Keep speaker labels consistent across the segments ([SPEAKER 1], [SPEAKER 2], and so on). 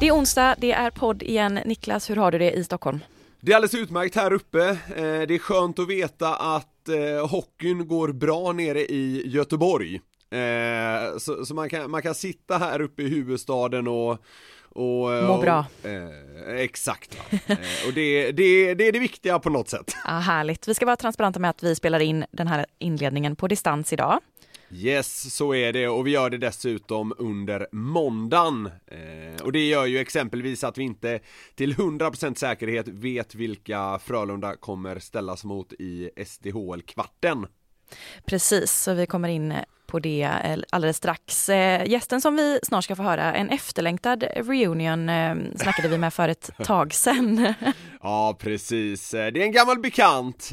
[SPEAKER 1] Det är onsdag, det är podd igen. Niklas, hur har du det i Stockholm?
[SPEAKER 2] Det är alldeles utmärkt här uppe, Eh, det är skönt att veta att eh, hockeyn går bra nere i Göteborg Eh, Så, så man, kan, man kan sitta här uppe i huvudstaden och och,
[SPEAKER 1] Må
[SPEAKER 2] och,
[SPEAKER 1] bra.
[SPEAKER 2] eh, Exakt eh, Och det, det, det är det viktiga på något sätt
[SPEAKER 1] Ja, härligt. Vi ska vara transparenta med att vi spelar in den här inledningen på distans idag.
[SPEAKER 2] Yes, så är det och vi gör det dessutom under måndagen eh, Och det gör ju exempelvis att vi inte till 100% säkerhet vet vilka Frölunda kommer ställas mot i SDHL-kvarten
[SPEAKER 1] Precis, så vi kommer in på det eh, alldeles strax. Eh, Gästen som vi snart ska få höra, en efterlängtad reunion eh, snackade vi med för ett tag sedan.
[SPEAKER 2] Ja, precis. Det är en gammal bekant.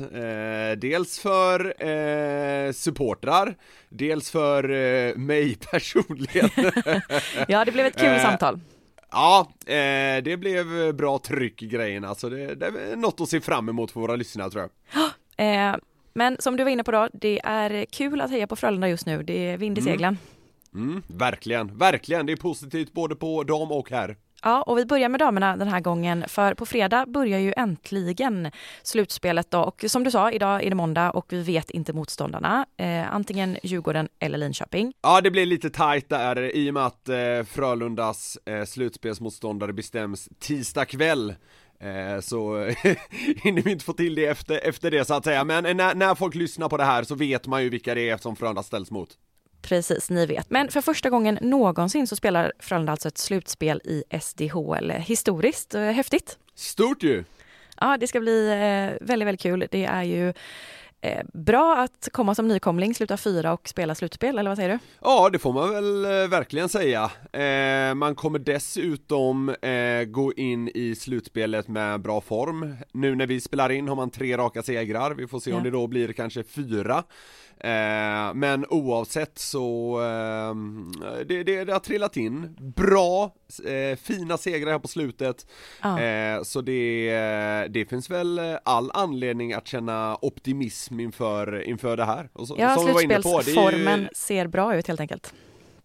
[SPEAKER 2] Dels för supportrar, dels för mig personligen.
[SPEAKER 1] Ja, det blev ett kul samtal.
[SPEAKER 2] ja, det blev bra tryck i grejen. Alltså det, det är något att se fram emot för våra lyssnare tror jag.
[SPEAKER 1] Eh, Men som du var inne på då, det är kul att heja på Frölunda just nu. Det är vind i
[SPEAKER 2] Mm.
[SPEAKER 1] seglen.
[SPEAKER 2] Mm, verkligen, verkligen. Det är positivt både på dam och herr.
[SPEAKER 1] Ja, och vi börjar med damerna den här gången, för på fredag börjar ju äntligen slutspelet då. Och som du sa, idag är det måndag och vi vet inte motståndarna. Eh, antingen Djurgården eller Linköping.
[SPEAKER 2] Ja, det blir lite tajt där i och med att eh, Frölundas eh, slutspelsmotståndare bestäms tisdag kväll. Eh, så hinner vi inte få till det efter, efter det så att säga, men när, när folk lyssnar på det här så vet man ju vilka det är som Frölunda ställs mot.
[SPEAKER 1] Precis, ni vet. Men för första gången någonsin så spelar Frölunda alltså ett slutspel i SDHL. Historiskt, eh, häftigt.
[SPEAKER 2] Stort ju!
[SPEAKER 1] Ja, det ska bli eh, väldigt, väldigt kul. Det är ju eh, bra att komma som nykomling, sluta fyra och spela slutspel, eller vad säger du?
[SPEAKER 2] Ja, det får man väl eh, verkligen säga. Eh, man kommer dessutom gå in i slutspelet med bra form. Nu när vi spelar in har man tre raka segrar, vi får se om
[SPEAKER 1] Ja.
[SPEAKER 2] det då blir kanske fyra. Eh, men oavsett så, eh, det, det, det har trillat in bra, eh, fina segrar här på slutet.
[SPEAKER 1] Ja.
[SPEAKER 2] Eh, så det, eh, det finns väl all anledning att känna optimism inför, inför det här. Och så,
[SPEAKER 1] Ja,
[SPEAKER 2] som vi var inne på, det är ju-
[SPEAKER 1] slutspelsformen ser bra ut helt enkelt.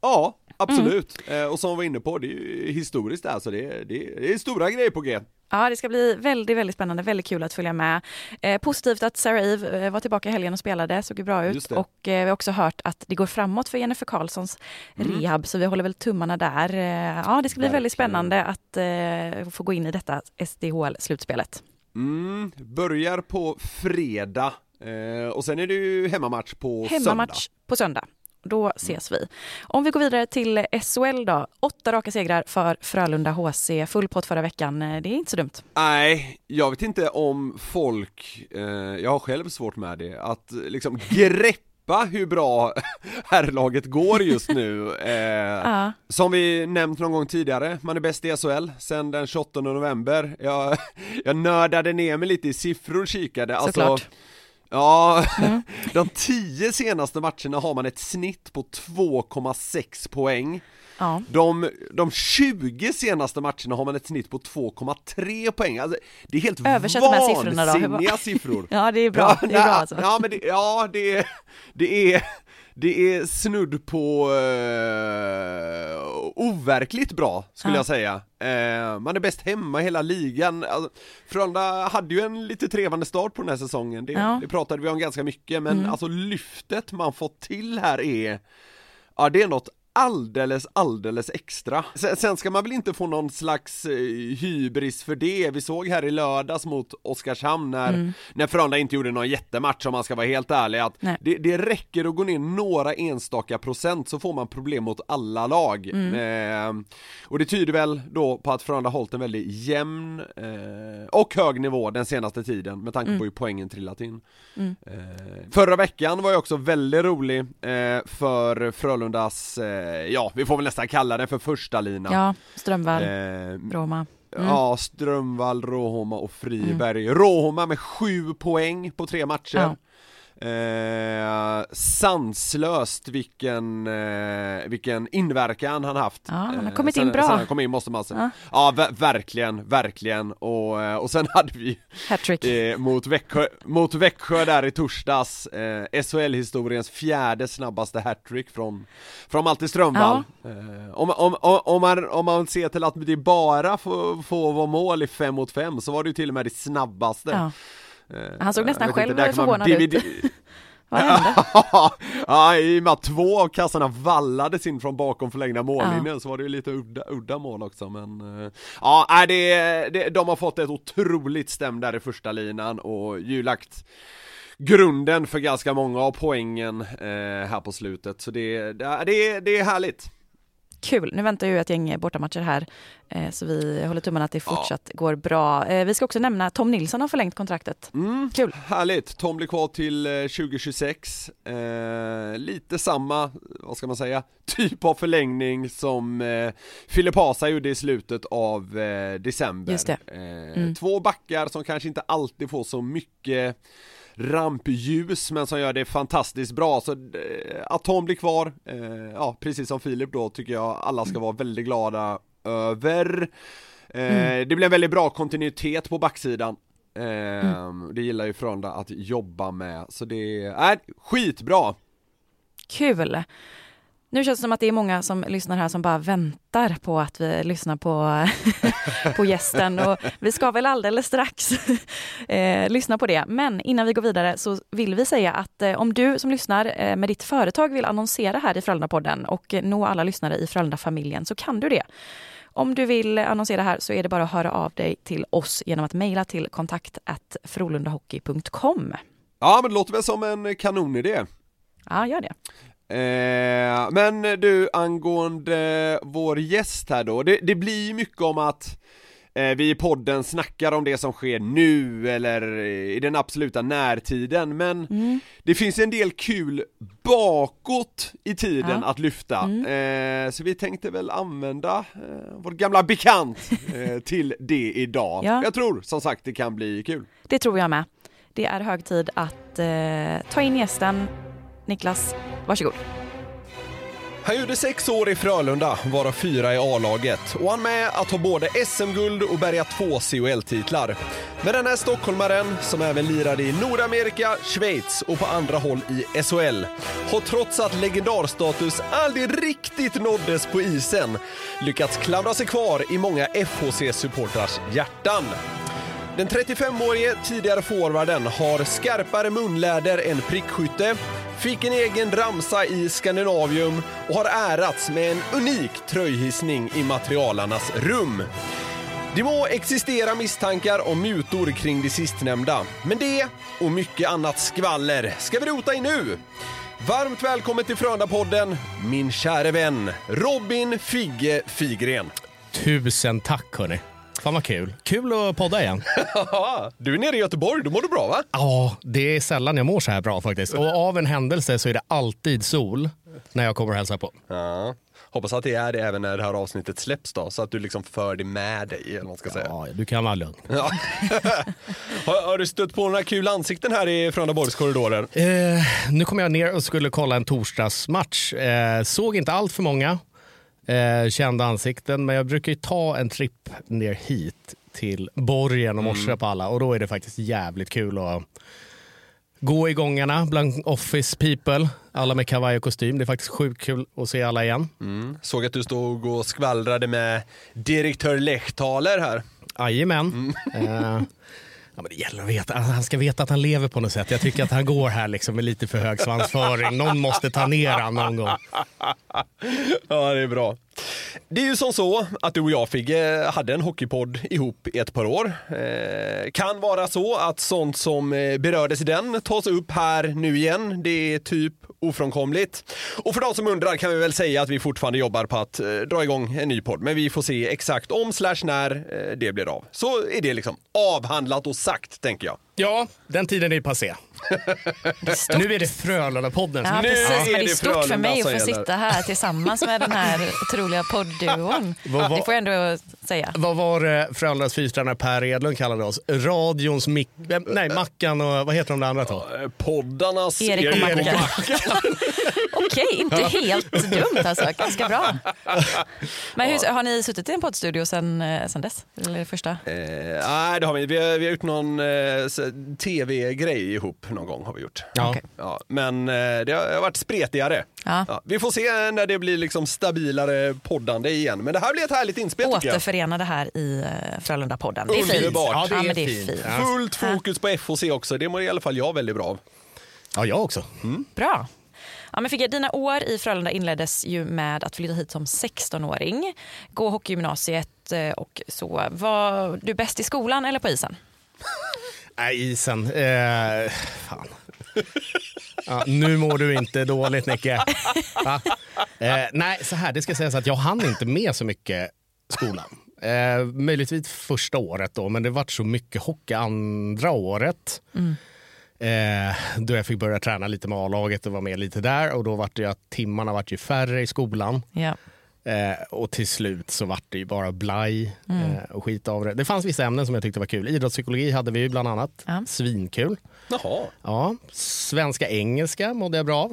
[SPEAKER 2] Ja, absolut. Eh, och som vi var inne på, det är ju historiskt alltså, det det det är stora grejer på G.
[SPEAKER 1] Ja, det ska bli väldigt, väldigt spännande, väldigt kul att följa med. Eh, positivt att Sarah Eve eh, var tillbaka i helgen och spelade, såg ju bra ut. Och eh, vi har också hört att det går framåt för Jennifer Karlssons
[SPEAKER 2] Mm.
[SPEAKER 1] rehab, så vi håller väl tummarna där. Eh, ja, det ska bli väldigt
[SPEAKER 2] Verkligen.
[SPEAKER 1] spännande att eh, få gå in i detta SDHL-slutspelet.
[SPEAKER 2] Mm, börjar på fredag, eh, och sen är det ju hemmamatch på
[SPEAKER 1] Hemmamatch på söndag. Då ses vi. Om vi går vidare till SHL då. Åtta raka segrar för Frölunda HC. Full pott förra veckan. Eh, Det är inte så dumt.
[SPEAKER 2] Nej, jag vet inte om folk, eh, jag har själv svårt med det, att liksom greppa hur bra herrlaget går just nu. Eh,
[SPEAKER 1] Ja.
[SPEAKER 2] Som vi nämnt någon gång tidigare, man är bäst i SHL sen den 28 november. Jag, jag nördade ner mig lite i siffror och kikade. Alltså, Ja, de tio senaste matcherna har man ett snitt på 2,6 poäng.
[SPEAKER 1] Ja.
[SPEAKER 2] De, de 20 senaste matcherna har man ett snitt på 2,3 poäng, alltså, det är helt
[SPEAKER 1] Översätt här siffrorna då.
[SPEAKER 2] Vansinniga siffror
[SPEAKER 1] Ja, det är bra. Det är bra alltså.
[SPEAKER 2] Ja men det, ja, det det är, det är snudd på uh, overkligt bra, skulle
[SPEAKER 1] Ja.
[SPEAKER 2] jag säga. Eh, man är bäst hemma i hela ligan. Alltså, Frölunda hade ju en lite trevande start på den här säsongen, det,
[SPEAKER 1] Ja.
[SPEAKER 2] det pratade vi om ganska mycket, men
[SPEAKER 1] Mm.
[SPEAKER 2] alltså lyftet man fått till här är, ja det är något alldeles, alldeles extra. Sen, ska man väl inte få någon slags eh, hybris för det. Vi såg här i lördags mot Oskarshamn när,
[SPEAKER 1] Mm.
[SPEAKER 2] när Frölunda inte gjorde någon jättematch om man ska vara helt ärlig att det, det räcker att gå ner några enstaka procent så får man problem mot alla lag.
[SPEAKER 1] Mm.
[SPEAKER 2] Eh, och det tyder väl då på att Frölunda hållit en väldigt jämn eh, och hög nivå den senaste tiden med tanke
[SPEAKER 1] Mm.
[SPEAKER 2] på hur poängen trillat in.
[SPEAKER 1] Mm.
[SPEAKER 2] Eh, förra veckan var ju också väldigt rolig eh, för Frölundas, eh, ja vi får väl nästan kalla det för första lina.
[SPEAKER 1] Ja, Strömvall,
[SPEAKER 2] Eh,
[SPEAKER 1] Roma. Mm.
[SPEAKER 2] Ja, Strömvall, Råhoma och Friberg. Råhoma med sju poäng på tre matcher.
[SPEAKER 1] Ja.
[SPEAKER 2] Eh, sanslöst vilken, eh, vilken inverkan han haft.
[SPEAKER 1] Ja, han har
[SPEAKER 2] Eh,
[SPEAKER 1] kommit
[SPEAKER 2] sen,
[SPEAKER 1] in bra.
[SPEAKER 2] Sen han kom in måste man säga.
[SPEAKER 1] Ja.
[SPEAKER 2] Ja, ver- verkligen, verkligen. Och, eh, och sen hade vi
[SPEAKER 1] Hattrick.
[SPEAKER 2] eh, mot, Växjö, mot Växjö där i torsdags, eh, SHL-historiens fjärde snabbaste hattrick från, från Malte Strömvall. Eh, om, om, om, om, man, om man ser till att det bara får, får vara mål i fem mot fem så var det ju till och med det snabbaste.
[SPEAKER 1] Ja.
[SPEAKER 2] Eh,
[SPEAKER 1] Han såg nästan
[SPEAKER 2] inte,
[SPEAKER 1] själv
[SPEAKER 2] man
[SPEAKER 1] förvånad ut.
[SPEAKER 2] DVD
[SPEAKER 1] Vad hände?
[SPEAKER 2] ja, i och med att två av kassarna vallades in från bakom förlängda mållinjen så var det ju lite udda, udda mål också men eh, Ja, det, det, de har fått ett otroligt stäm där i första linan och ju lagt grunden för ganska många av poängen eh, här på slutet så det, det, det, det är härligt
[SPEAKER 1] Kul, nu väntar ju ett gäng bortamatcher här eh, så vi håller tummarna att det fortsatt går bra. Eh, vi ska också nämna Tom Nilsson har förlängt kontraktet.
[SPEAKER 2] Mm,
[SPEAKER 1] Kul.
[SPEAKER 2] Härligt, Tom blir kvar till eh, 2026 eh, Lite samma, vad ska man säga, typ av förlängning som eh, Filip Hasa gjorde i slutet av eh, december
[SPEAKER 1] Just det.
[SPEAKER 2] Eh,
[SPEAKER 1] Mm.
[SPEAKER 2] Två backar som kanske inte alltid får så mycket rampljus men som gör det fantastiskt bra. Så eh, att Tom blir kvar, eh, ja precis som Filip då tycker jag alla ska vara väldigt glada över. Eh, Det blir en väldigt bra kontinuitet på backsidan. Eh, Det gillar ju Frölunda att jobba med. Så det är skitbra!
[SPEAKER 1] Kul! Nu känns det som att det är många som lyssnar här som bara väntar på att vi lyssnar på, på gästen och vi ska väl alldeles strax eh, lyssna på det. Men innan vi går vidare så vill vi säga att eh, om du som lyssnar eh, med ditt företag vill annonsera här i Frölunda-podden och nå alla lyssnare i Frölunda-familjen så kan du det. Om du vill annonsera här så är det bara att höra av dig till oss genom att mejla till kontakt frolundahockey.com.
[SPEAKER 2] Ja men det låter väl som en kanonidé
[SPEAKER 1] Ja, gör det.
[SPEAKER 2] Eh, men du, angående vår gäst här då, det, det blir ju mycket om att eh, vi i podden snackar om det som sker nu eller i den absoluta närtiden, men
[SPEAKER 1] Mm.
[SPEAKER 2] det finns en del kul bakåt i tiden
[SPEAKER 1] Ja. Mm.
[SPEAKER 2] att lyfta, eh, så vi tänkte väl använda eh, vår gamla bekant eh, till det idag.
[SPEAKER 1] Ja.
[SPEAKER 2] Jag tror som sagt det kan bli kul.
[SPEAKER 1] Det tror jag med. Det är hög tid att eh, ta in gästen. Niklas, varsågod.
[SPEAKER 2] Han gjorde sex år i Frölunda, varav fyra i A-laget och han med att ha både SM-guld och bärga två CHL-titlar. Men den här stockholmaren, som även lirade i Nordamerika, Schweiz och på andra håll i SHL, har trots att legendarstatus aldrig riktigt nåddes på isen, lyckats klamra sig kvar i många FHC-supportrars hjärtan. Den 35-årige tidigare forwarden har skarpare munläder än prickskytte, fick en egen ramsa i Skandinavium och har ärats med en unik tröjhissning i materialarnas rum. Det må existera misstankar om mutor kring det sistnämnda, men det och mycket annat skvaller ska vi rota i nu. Varmt välkommen till Frölunda-podden, min käre vän Robin Figge Figren.
[SPEAKER 3] Tusen tack hörni. Fan vad kul. Kul att podda igen.
[SPEAKER 2] du är nere i Göteborg, då mår du bra va?
[SPEAKER 3] Ja, det är sällan jag mår så här bra faktiskt. Och av en händelse så är det alltid sol när jag kommer och hälsar på.
[SPEAKER 2] Ja. Hoppas att det är det även när det här avsnittet släpps då, så att du liksom för det med dig, eller vad man ska säga.
[SPEAKER 3] Ja, du kan vara lugn.
[SPEAKER 2] Ja. har, har du stött på några kul ansikten här i Frölundaborgs korridorer?
[SPEAKER 3] Eh, nu kom jag ner och skulle kolla en torsdagsmatch. Eh, såg inte allt för många eh, kända ansikten, men jag brukar ju ta en tripp ner hit till borgen och morsa på alla och då är det faktiskt jävligt kul att gå i gångarna bland office people. Alla med kavaj och kostym. Det är faktiskt sjukt kul att se alla igen.
[SPEAKER 2] Mm. Såg att du stod och skvallrade med direktör Lechtaler här.
[SPEAKER 3] Jajamän. Eh, Ja, men det gäller att veta. Alltså, han ska veta att han lever på något sätt. Jag tycker att han går här liksom med lite för hög svansföring. Någon måste ta ner han någon gång.
[SPEAKER 2] Ja, det är bra. Det är ju som så att du och jag Figge hade en hockeypodd ihop i ett par år. Eh, kan vara så att sånt som eh, berördes i den tas upp här nu igen. Det är typ ofrånkomligt. Och för de som undrar kan vi väl säga att vi fortfarande jobbar på att eh, dra igång en ny podd. Men vi får se exakt om slash när eh, det blir av. Så är det liksom avhandlat och sagt tänker jag.
[SPEAKER 3] Ja, den tiden är passé. nu är det Frölunda-podden.
[SPEAKER 1] Ja,
[SPEAKER 3] som-
[SPEAKER 1] precis.
[SPEAKER 2] är
[SPEAKER 1] Men det är
[SPEAKER 2] det
[SPEAKER 1] stort för mig att få
[SPEAKER 2] gäller.
[SPEAKER 1] sitta här tillsammans med den här otroliga poddduon.
[SPEAKER 3] Vad var-
[SPEAKER 1] Det får jag ändå säga.
[SPEAKER 3] Vad var det Frölundas fystränare Per Edlund kallade oss? Radions mick... eh, Nej, Mackan och vad heter de andra två?
[SPEAKER 2] Eh, Poddarnas
[SPEAKER 1] Erik och Mackan. Okej, inte helt dumt alltså. Ganska bra. Men hur, har ni suttit i en poddstudio sen, eh, sen dess? Eller första?
[SPEAKER 2] Eh, nej, det har vi Vi har, vi har gjort någon eh, tv-grej ihop någon gång har vi gjort.
[SPEAKER 3] Ja.
[SPEAKER 1] Okej.
[SPEAKER 2] Ja, men eh, det har varit spretigare.
[SPEAKER 1] Ja.
[SPEAKER 2] vi får se när det blir liksom stabilare poddande igen. Men det här blir ett härligt inspel.
[SPEAKER 1] Återförenade här i eh, Frölunda-podden. Det är fint.
[SPEAKER 2] Underbart.
[SPEAKER 3] Ja, det är
[SPEAKER 1] men det är
[SPEAKER 3] fint.
[SPEAKER 1] fint.
[SPEAKER 3] Ja.
[SPEAKER 2] Fullt fokus på FOC också. Det mår i alla fall jag väldigt bra av.
[SPEAKER 3] Ja, jag också.
[SPEAKER 1] Bra. Ja, men Figge, dina år i Frölunda inleddes ju med att flytta hit som 16-åring, gå hockeygymnasiet eh, och så. Var du bäst i skolan eller på isen?
[SPEAKER 3] Nej, isen. Eh, fan. Ja, nu mår du inte dåligt, Nicke. Va? Eh, nej, så här, det ska sägas att jag hann inte med så mycket skolan. Eh, möjligtvis första året då, men det vart så mycket hockey andra året. Eh, då jag fick börja träna lite med A-laget och vara med lite där och då vart det ju att timmarna vart ju färre i skolan.
[SPEAKER 1] Ja.
[SPEAKER 3] Eh, och till slut så vart det ju bara blaj eh, och skit av det. Det fanns vissa ämnen som jag tyckte var kul. Idrottspsykologi hade vi ju bland annat.
[SPEAKER 1] Ja.
[SPEAKER 3] Svinkul.
[SPEAKER 2] Jaha.
[SPEAKER 3] Ja, svenska engelska mådde jag bra av.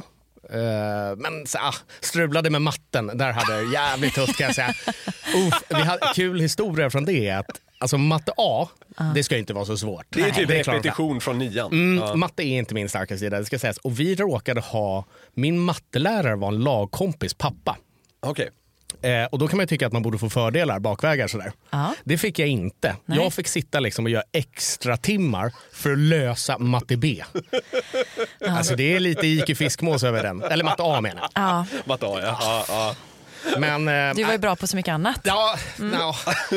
[SPEAKER 3] Eh, men så, ah, strulade med matten, där hade jag jävligt tufft kan jag säga. Uff, vi hade, kul historia från det att alltså, matte A, det ska inte vara så svårt.
[SPEAKER 2] Det är typ
[SPEAKER 3] det är
[SPEAKER 2] repetition från nian.
[SPEAKER 3] Mm, Matte är inte min starka sida, det ska sägas. Och vi råkade ha, min mattelärare var en lagkompis pappa.
[SPEAKER 2] Okej.
[SPEAKER 3] Eh, och då kan man ju tycka att man borde få fördelar bakvägar sådär.
[SPEAKER 1] Ja.
[SPEAKER 3] Det fick jag inte. Jag fick sitta liksom och göra extra timmar för att lösa matte B. Alltså det är lite IQ fiskmås över den. Eller matte A menar jag.
[SPEAKER 1] Ja,
[SPEAKER 2] Matte A, ja.
[SPEAKER 3] Men, eh,
[SPEAKER 1] du var ju bra på så mycket annat.
[SPEAKER 3] ja, ja.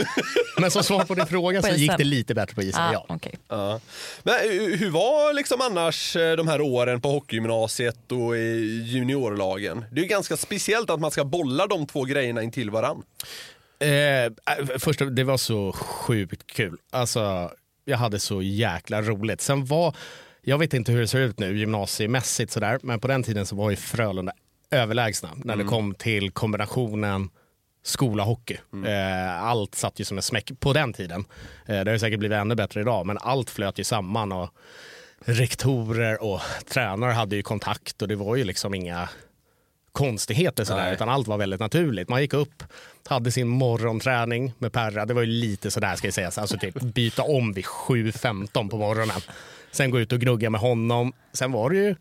[SPEAKER 3] Men som svar på din fråga
[SPEAKER 1] På
[SPEAKER 3] så gick det lite bättre på isen.
[SPEAKER 1] Ja,
[SPEAKER 3] Ja.
[SPEAKER 1] okej.
[SPEAKER 2] Ja. Men eh, hur var liksom annars eh, de här åren på hockeygymnasiet och i juniorlagen? Det är ju ganska speciellt att man ska bolla de två grejerna in till varann.
[SPEAKER 3] Eh, först, det var så sjukt kul. Alltså, jag hade så jäkla roligt. Sen var, jag vet inte hur det ser ut nu gymnasiemässigt sådär, men på den tiden så var ju Frölunda överlägsna när det kom till kombinationen skola hockey. Eh, allt satt ju som en smäck på den tiden. Eh, det har säkert blivit ännu bättre idag, men allt flöt ju samman och rektorer och tränare hade ju kontakt och det var ju liksom inga konstigheter sådär,
[SPEAKER 2] Nej.
[SPEAKER 3] utan allt var väldigt naturligt. Man gick upp, hade sin morgonträning med Perra. Det var ju lite sådär ska jag säga, alltså typ byta om vid 7.15 på morgonen. Sen gå ut och gnugga med honom. Sen var det ju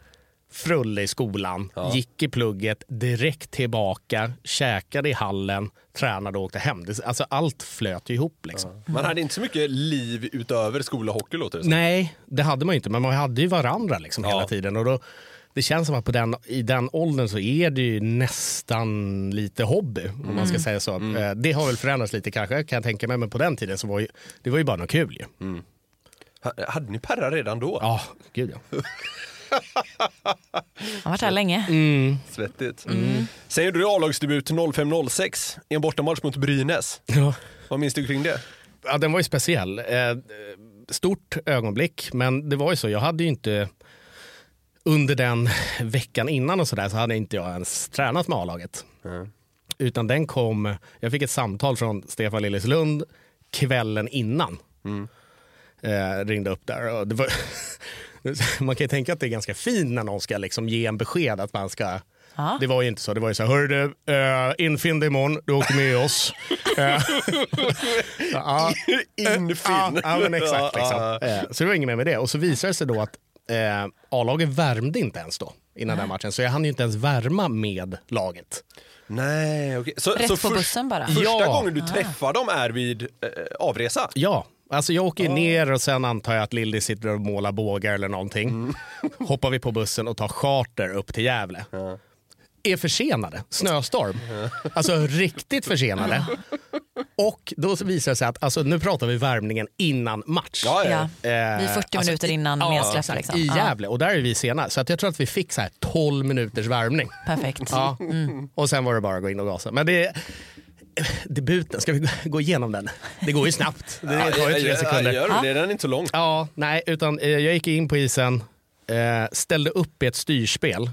[SPEAKER 3] frulle i skolan, gick i plugget, direkt tillbaka, käkade i hallen, tränade och åkte hem. Alltså allt flöt ju ihop liksom.
[SPEAKER 2] Man hade inte så mycket liv utöver skola och hockey låter det som.
[SPEAKER 3] Nej, det hade man ju inte, men man hade ju varandra liksom hela tiden. Och då, det känns som att på den, i den åldern så är det ju nästan lite hobby, om man ska säga så. Eh, Det har väl förändrats lite kanske, kan jag tänka mig, men på den tiden så var ju, det var ju bara något kul ju.
[SPEAKER 2] Ha- Hade ni perra redan då?
[SPEAKER 3] Ja, gud ja.
[SPEAKER 1] Han har varit här länge.
[SPEAKER 2] Svettigt. Sen gjorde du A-lagsdebut 05-06 i en bortamatch mot Brynäs.
[SPEAKER 3] ja.
[SPEAKER 2] Vad minns du kring det?
[SPEAKER 3] Ja, den var ju speciell. Eh, stort ögonblick, men det var ju så. Jag hade ju inte under den veckan innan och så där så hade inte jag ens tränat med A-laget. Utan den kom, jag fick ett samtal från Stefan Lilleslund kvällen innan. Eh, ringde upp där. Och det var, man kan ju tänka att det är ganska fint när någon ska liksom ge en besked att man ska
[SPEAKER 1] Ja.
[SPEAKER 3] Det var ju inte så. Det var ju så här, hörru du, uh, infinn dig imorgon, du åker med oss. Eh, ja,
[SPEAKER 2] Infinn.
[SPEAKER 3] Ja, ja men exakt. Liksom. Eh, Så det var inget mer med det. Och så visade det sig då att eh, A-laget värmde inte ens då innan den matchen. Så jag hann ju inte ens värma med laget.
[SPEAKER 2] Nej, okej. Så,
[SPEAKER 1] Rätt
[SPEAKER 2] så
[SPEAKER 1] på
[SPEAKER 2] först-
[SPEAKER 1] bussen bara.
[SPEAKER 2] Första
[SPEAKER 3] Ja.
[SPEAKER 2] gången du träffar dem är vid eh, avresa?
[SPEAKER 3] Ja, alltså jag åker ju ner och sen antar jag att Lilly sitter och målar bågar eller någonting. Hoppar vi på bussen och tar charter upp till Gävle. Är försenade, snöstorm. Alltså riktigt försenade. Och då visar det sig att, alltså, nu pratar vi värmningen innan match.
[SPEAKER 2] Ja, ja.
[SPEAKER 1] Ja.
[SPEAKER 3] Eh,
[SPEAKER 1] Vi är 40
[SPEAKER 3] alltså,
[SPEAKER 1] minuter innan
[SPEAKER 3] ja.
[SPEAKER 1] Liksom.
[SPEAKER 3] I
[SPEAKER 1] Ja,
[SPEAKER 3] Gävle, och där är vi sena. Så att jag tror att vi fick så här 12 minuters värmning.
[SPEAKER 1] perfekt.
[SPEAKER 3] Ja. Och sen var det bara att gå in och gasa. Men det debuten, ska vi gå igenom den? Det går ju snabbt. Det tar ju tre
[SPEAKER 2] Ja,
[SPEAKER 3] sekunder.
[SPEAKER 2] Gör du det? Den är inte så lång.
[SPEAKER 3] Ja, nej, utan eh, jag gick in på isen, eh, ställde upp i ett styrspel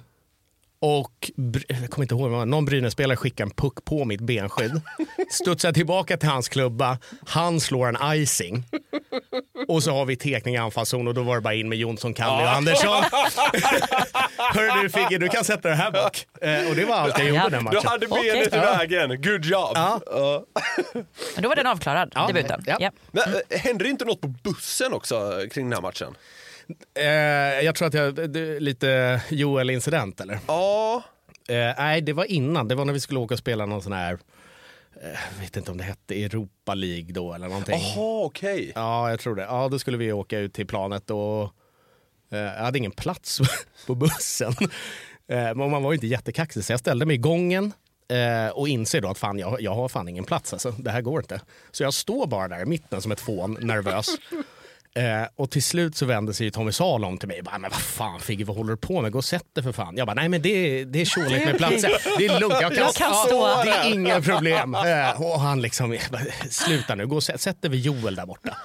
[SPEAKER 3] och jag kommer inte ihåg, någon Brynäs-spelare skickade en puck på mitt benskydd. Studsar tillbaka till hans klubba, han slår en icing. Och så har vi tekning i anfallszon och då var det bara in med Jonsson, Kalle och Andersson. Hörru du Figge, du kan sätta det här bak. Eh, och det var allt jag gjorde
[SPEAKER 1] Ja.
[SPEAKER 3] den
[SPEAKER 2] Du
[SPEAKER 3] matchen.
[SPEAKER 2] hade
[SPEAKER 1] Okej.
[SPEAKER 2] benet i vägen. Good job.
[SPEAKER 3] Ja.
[SPEAKER 1] Men då var den avklarad,
[SPEAKER 3] Ja.
[SPEAKER 1] debuten.
[SPEAKER 3] Ja.
[SPEAKER 1] Ja.
[SPEAKER 2] Men, äh, hände det inte något på bussen också kring den här matchen?
[SPEAKER 3] Eh, jag tror att jag, det, lite Joel-incident eller?
[SPEAKER 2] Ja.
[SPEAKER 3] Eh, nej, det var innan. Det var när vi skulle åka och spela någon sån här, eh, jag vet inte om det hette Europa League då eller någonting.
[SPEAKER 2] Jaha, okej.
[SPEAKER 3] Ja, jag tror det. Ja, då skulle vi åka ut till planet och eh, jag hade ingen plats på bussen. Eh, men man var ju inte jättekaxig så jag ställde mig i gången eh, och inser då att fan, jag, jag har fan ingen plats. Alltså, det här går inte. Så jag står bara där i mitten som ett fån, nervös. Eh, och till slut så vänder sig Tommy Salo om till mig och bara, men vad fan Figge, vad håller du på med? Gå och sätt dig för fan. Jag bara, nej men det, det är tjåligt med platser. Det är lugnt, jag kan,
[SPEAKER 1] Jag kan stå
[SPEAKER 3] Det är inga problem. Eh, och han liksom, sluta nu, gå och sätt, sätt dig vid Joel där borta.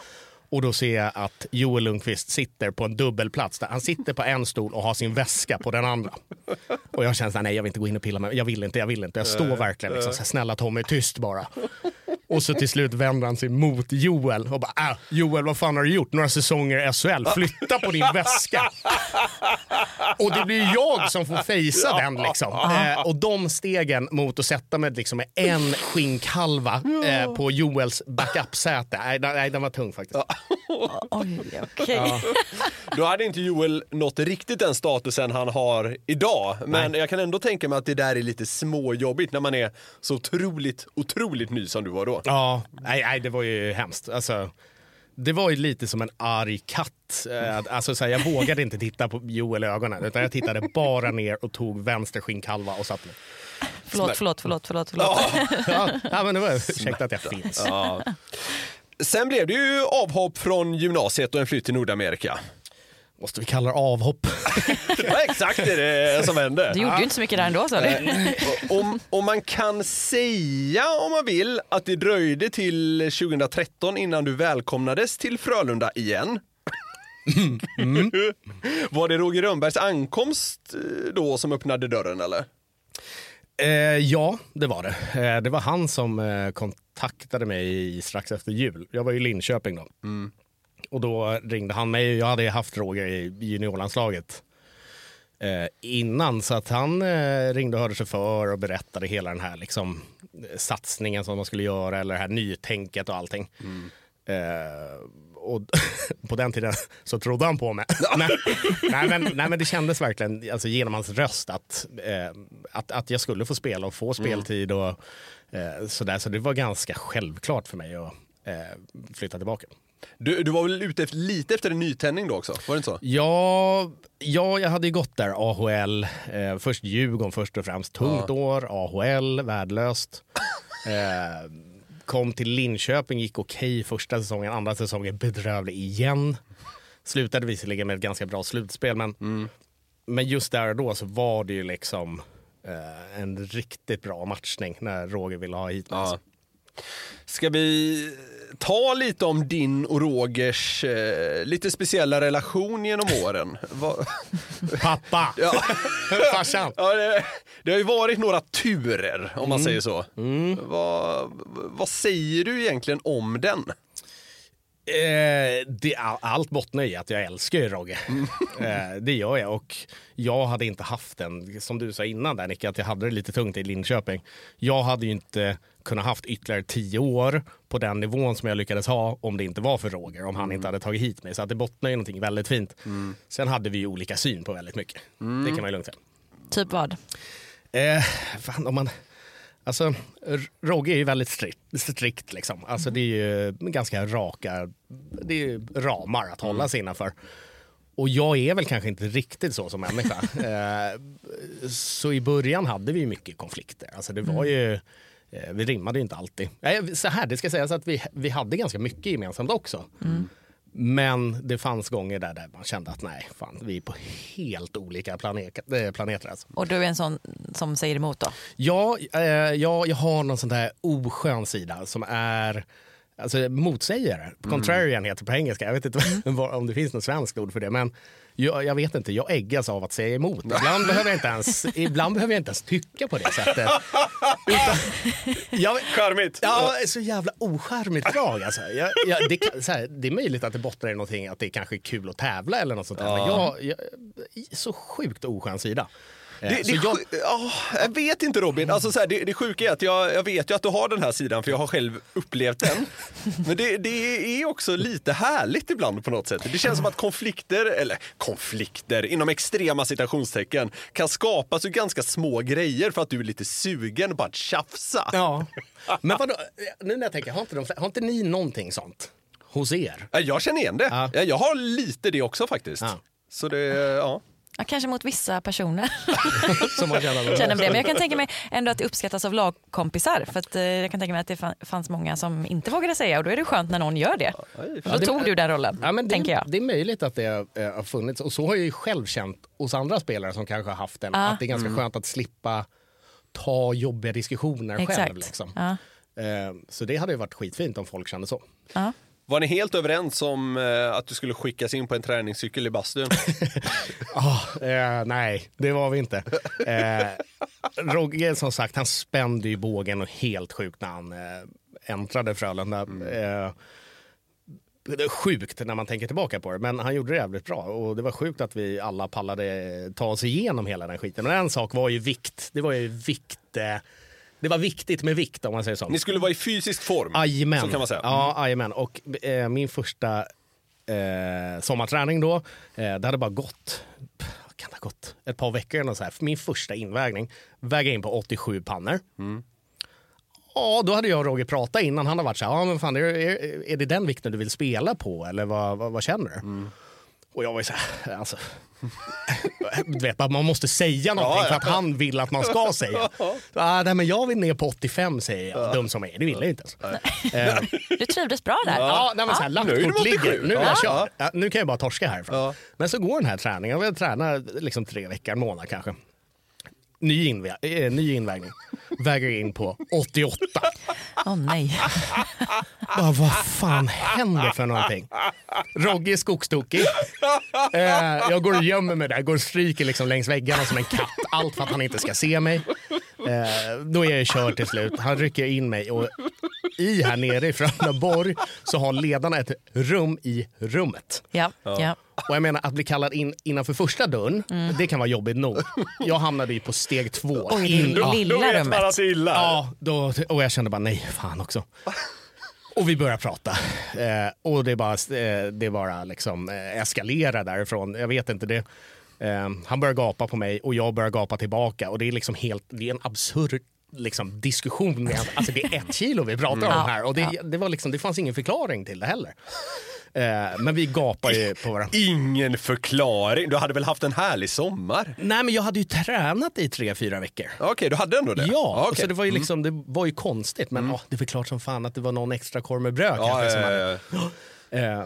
[SPEAKER 3] Och då ser jag att Joel Lundqvist sitter på en dubbelplats. Där. Han sitter på en stol och har sin väska på den andra. Och jag känner så här, nej jag vill inte gå in och pilla med Jag vill inte, jag vill inte. Jag står verkligen liksom så här, snälla Tommy, tyst bara. Och så till slut vänder han sig mot Joel och bara, äh, Joel vad fan har du gjort? Några säsonger i SHL, flytta på din väska. Och det blir jag som får fejsa den liksom. Eh, och de stegen mot att sätta mig liksom med en skinkhalva eh, på Joels backup-säte, nej, nej den var tung faktiskt.
[SPEAKER 1] Oj, okej.
[SPEAKER 2] Då hade inte Joel nått riktigt den statusen han har idag. Men jag kan ändå tänka mig att det där är lite småjobbigt när man är så otroligt, otroligt ny som du var då.
[SPEAKER 3] Ja, nej, nej det var ju hemskt. Alltså, det var ju lite som en arg katt. Eh, Alltså, så här, jag vågade inte titta på Joel i ögonen utan jag tittade bara ner och tog vänster skinkhalva och satte mig.
[SPEAKER 1] Förlåt, förlåt, förlåt, förlåt. förlåt.
[SPEAKER 3] Ja, ja, men det var ursäkta att jag finns.
[SPEAKER 2] Ja. Sen blev det ju avhopp från gymnasiet och en flytt till Nordamerika.
[SPEAKER 3] Måste vi kalla det avhopp?
[SPEAKER 2] Vad exakt är det som hände?
[SPEAKER 1] Du gjorde ju inte så mycket där ändå, sa du.
[SPEAKER 2] Om, om man kan säga, om man vill, att det dröjde till 2013 innan du välkomnades till Frölunda igen. Var det Roger Rönnbergs ankomst eh, då som öppnade dörren eller?
[SPEAKER 3] Eh, ja, det var det. Eh, det var han som eh, kontaktade mig strax efter jul. Jag var i Linköping då. Och då ringde han mig. Jag hade haft Roger i juniorlandslaget eh, innan. Så att han eh, ringde och hörde sig för och berättade hela den här liksom, eh, satsningen som man skulle göra eller det här nytänket och allting. Eh, och på den tiden så trodde han på mig. nej, nej, men, nej, men det kändes verkligen alltså, genom hans röst att, eh, att, att jag skulle få spela och få speltid. Och, eh, sådär. Så det var ganska självklart för mig att eh, flytta tillbaka.
[SPEAKER 2] Du, du var väl ute efter, lite efter en nytändning då också? Var det inte så?
[SPEAKER 3] Ja, ja, jag hade ju gått där, AHL. Eh, först Djurgården först och främst. Tungt år, AHL, värdelöst. Eh, kom till Linköping, gick okej första säsongen, andra säsongen bedrövlig igen. Slutade visserligen med ett ganska bra slutspel, men, men just där och då så var det ju liksom eh, en riktigt bra matchning när Roger ville ha hit mig.
[SPEAKER 2] Ja. Ska vi ta lite om din och Rogers eh, lite speciella relation genom åren?
[SPEAKER 3] Pappa!
[SPEAKER 2] Ja.
[SPEAKER 3] Farsan!
[SPEAKER 2] Ja, det, det har ju varit några turer om man
[SPEAKER 3] Mm.
[SPEAKER 2] säger så. Vad, vad säger du egentligen om den?
[SPEAKER 3] Eh, det, all- allt bottnar i att jag älskar ju Rogge. Eh, det gör jag. Och jag hade inte haft den, som du sa innan där Nicke, att jag hade det lite tungt i Linköping. Jag hade ju inte kunnat haft ytterligare tio år på den nivån som jag lyckades ha om det inte var för Roger, om han inte hade tagit hit mig. Så att det bottnar ju någonting väldigt fint. Sen hade vi ju olika syn på väldigt mycket. Det kan man ju lugnt säga.
[SPEAKER 1] Typ vad?
[SPEAKER 3] Eh, fan, om man... Alltså, R- Rogge är ju väldigt strikt, strikt liksom. Alltså det är ju ganska raka det är ramar att hålla sig innanför. Och jag är väl kanske inte riktigt så som människa. eh, så i början hade vi mycket konflikter. Alltså det var ju... eh, Vi rimmade ju inte alltid. Så här, det ska sägas att vi, vi hade ganska mycket gemensamt också. Men det fanns gånger där, där man kände att nej, fan, vi är på helt olika planet, eh, planeter. Alltså.
[SPEAKER 1] Och du är en sån som säger emot då?
[SPEAKER 3] Ja, eh, ja, jag har någon sån där oskön sida som är alltså, motsägare. Contrarian heter det på engelska. Jag vet inte om det finns något svenskt ord för det. Men jag, jag vet inte, jag äggas av att säga emot. Ibland behöver jag inte ens, ibland behöver jag inte ens tycka på det sättet. Utan, jag,
[SPEAKER 2] Charmigt!
[SPEAKER 3] Ja, så jävla ocharmigt drag alltså. Jag, jag, det, här, det är möjligt att det bottnar i någonting att det kanske är kul att tävla eller något sånt där. Men jag, så sjukt oskön sida. Eh,
[SPEAKER 2] Det, det,
[SPEAKER 3] jag,
[SPEAKER 2] ja, jag vet inte Robin, alltså så här, det, det sjuka är att jag, jag vet ju att du har den här sidan för jag har själv upplevt den. Men det, det är också lite härligt ibland på något sätt. Det känns som att konflikter, eller konflikter inom extrema citationstecken kan skapas ur ganska små grejer för att du är lite sugen på att tjafsa.
[SPEAKER 3] Ja. Men vadå, nu när jag tänker, har inte, de, har inte ni någonting sånt hos er?
[SPEAKER 2] Ja, Jag känner igen det.
[SPEAKER 3] Ja,
[SPEAKER 2] Jag har lite det också faktiskt.
[SPEAKER 3] Ja.
[SPEAKER 2] Så det, ja.
[SPEAKER 1] Ja, kanske mot vissa personer
[SPEAKER 3] Som man känner
[SPEAKER 1] känner det. Men jag kan tänka mig ändå att det uppskattas av lagkompisar. För att, eh, jag kan tänka mig att det fa- fanns många som inte vågade säga och då är det skönt när någon gör det. Då
[SPEAKER 3] det-
[SPEAKER 1] tog du den rollen,
[SPEAKER 3] Ja, men det,
[SPEAKER 1] tänker jag.
[SPEAKER 3] det är möjligt att det eh, har funnits. Och så har jag ju själv känt hos andra spelare som kanske har haft den.
[SPEAKER 1] Ja.
[SPEAKER 3] Att det är ganska skönt att slippa ta jobbiga diskussioner själv.
[SPEAKER 1] Exakt.
[SPEAKER 3] Liksom.
[SPEAKER 1] Ja.
[SPEAKER 3] Eh, Så det hade ju varit skitfint om folk kände så.
[SPEAKER 1] Ja.
[SPEAKER 2] Var ni helt överens om eh, att du skulle skickas in på en träningscykel i bastun?
[SPEAKER 3] Ah, eh, nej, det var vi inte. Eh, Rogge som sagt, han spände ju bågen och helt sjukt när han eh, äntrade Frölunda. Eh, det är sjukt när man tänker tillbaka på det, men han gjorde det jävligt bra. Och det var sjukt att vi alla pallade ta oss igenom hela den skiten. Men en sak var ju vikt. Det var ju vikt. Eh, det var viktigt med vikt om man säger så.
[SPEAKER 2] Ni skulle vara i fysisk form,
[SPEAKER 3] Jajamän.
[SPEAKER 2] så kan man säga.
[SPEAKER 3] Ja, jajamän. Och eh, min första eh, sommarträning då, eh, det hade bara gått kan det ha gått? Ett par veckor eller så här. Min första invägning, väga in på 87 pannor. Ja, då hade jag och Roger pratat innan. Han har varit så här, ja men fan, är, är, är det den vikten du vill spela på eller vad, vad, vad känner du? Och jag var ju så här, alltså, du vet, man måste säga någonting för att han vill att man ska säga. Ah, nej, men jag vill ner på 85 säger jag, dum som jag är. Det vill jag inte. Alltså. Eh,
[SPEAKER 1] Du trivdes bra där.
[SPEAKER 3] Ja, nej, men så här,
[SPEAKER 2] Nu är det
[SPEAKER 3] lappkort
[SPEAKER 2] 87.
[SPEAKER 3] ligger. Nu
[SPEAKER 2] Ja.
[SPEAKER 3] jag kör. Ja, nu kan jag bara torska härifrån.
[SPEAKER 2] Ja.
[SPEAKER 3] Men så går den här träningen. Jag vill träna liksom tre veckor, en månad kanske. Ny, invä- eh, ny invägning. Väger in på 88.
[SPEAKER 1] Åh nej.
[SPEAKER 3] Bara, vad fan händer för någonting? Rogge är skogstokig. Eh, jag går och gömmer mig där, går och stryker liksom längs väggarna som en katt. Allt för att han inte ska se mig. Eh, då är jag körd till slut. Han rycker in mig och i här nere i Frölundaborg så har ledarna ett rum i rummet.
[SPEAKER 1] Ja, ja.
[SPEAKER 3] Och jag menar att bli kallad in innanför första dörren, det kan vara jobbigt nog. Jag hamnade ju på steg två.
[SPEAKER 1] Oj,
[SPEAKER 3] In-
[SPEAKER 1] det
[SPEAKER 3] ja.
[SPEAKER 1] lilla
[SPEAKER 2] Då vet man att det är illa.
[SPEAKER 3] Ja, då, och jag kände bara nej, fan också. Och vi börjar prata. Eh, och det bara, eh, det bara liksom eh, eskalerar därifrån. Jag vet inte, det, eh, han börjar gapa på mig och jag börjar gapa tillbaka. Och det är liksom helt, det är en absurd liksom, diskussion. Med, alltså det är ett kilo vi pratar om här. Och det, det, var liksom, det fanns ingen förklaring till det heller. Eh, men vi gapar ju på varandra.
[SPEAKER 2] Ingen förklaring. Du hade väl haft en härlig sommar?
[SPEAKER 3] Nej men jag hade ju tränat i tre, fyra veckor.
[SPEAKER 2] Okej, du hade ändå det?
[SPEAKER 3] Ja,
[SPEAKER 2] okej.
[SPEAKER 3] så det var ju liksom, det var ju konstigt. Men ja, det är klart som fan att det var någon extra korv med bröd
[SPEAKER 2] Ja,
[SPEAKER 3] kanske.
[SPEAKER 2] ja, ja,
[SPEAKER 3] hade-. Eh,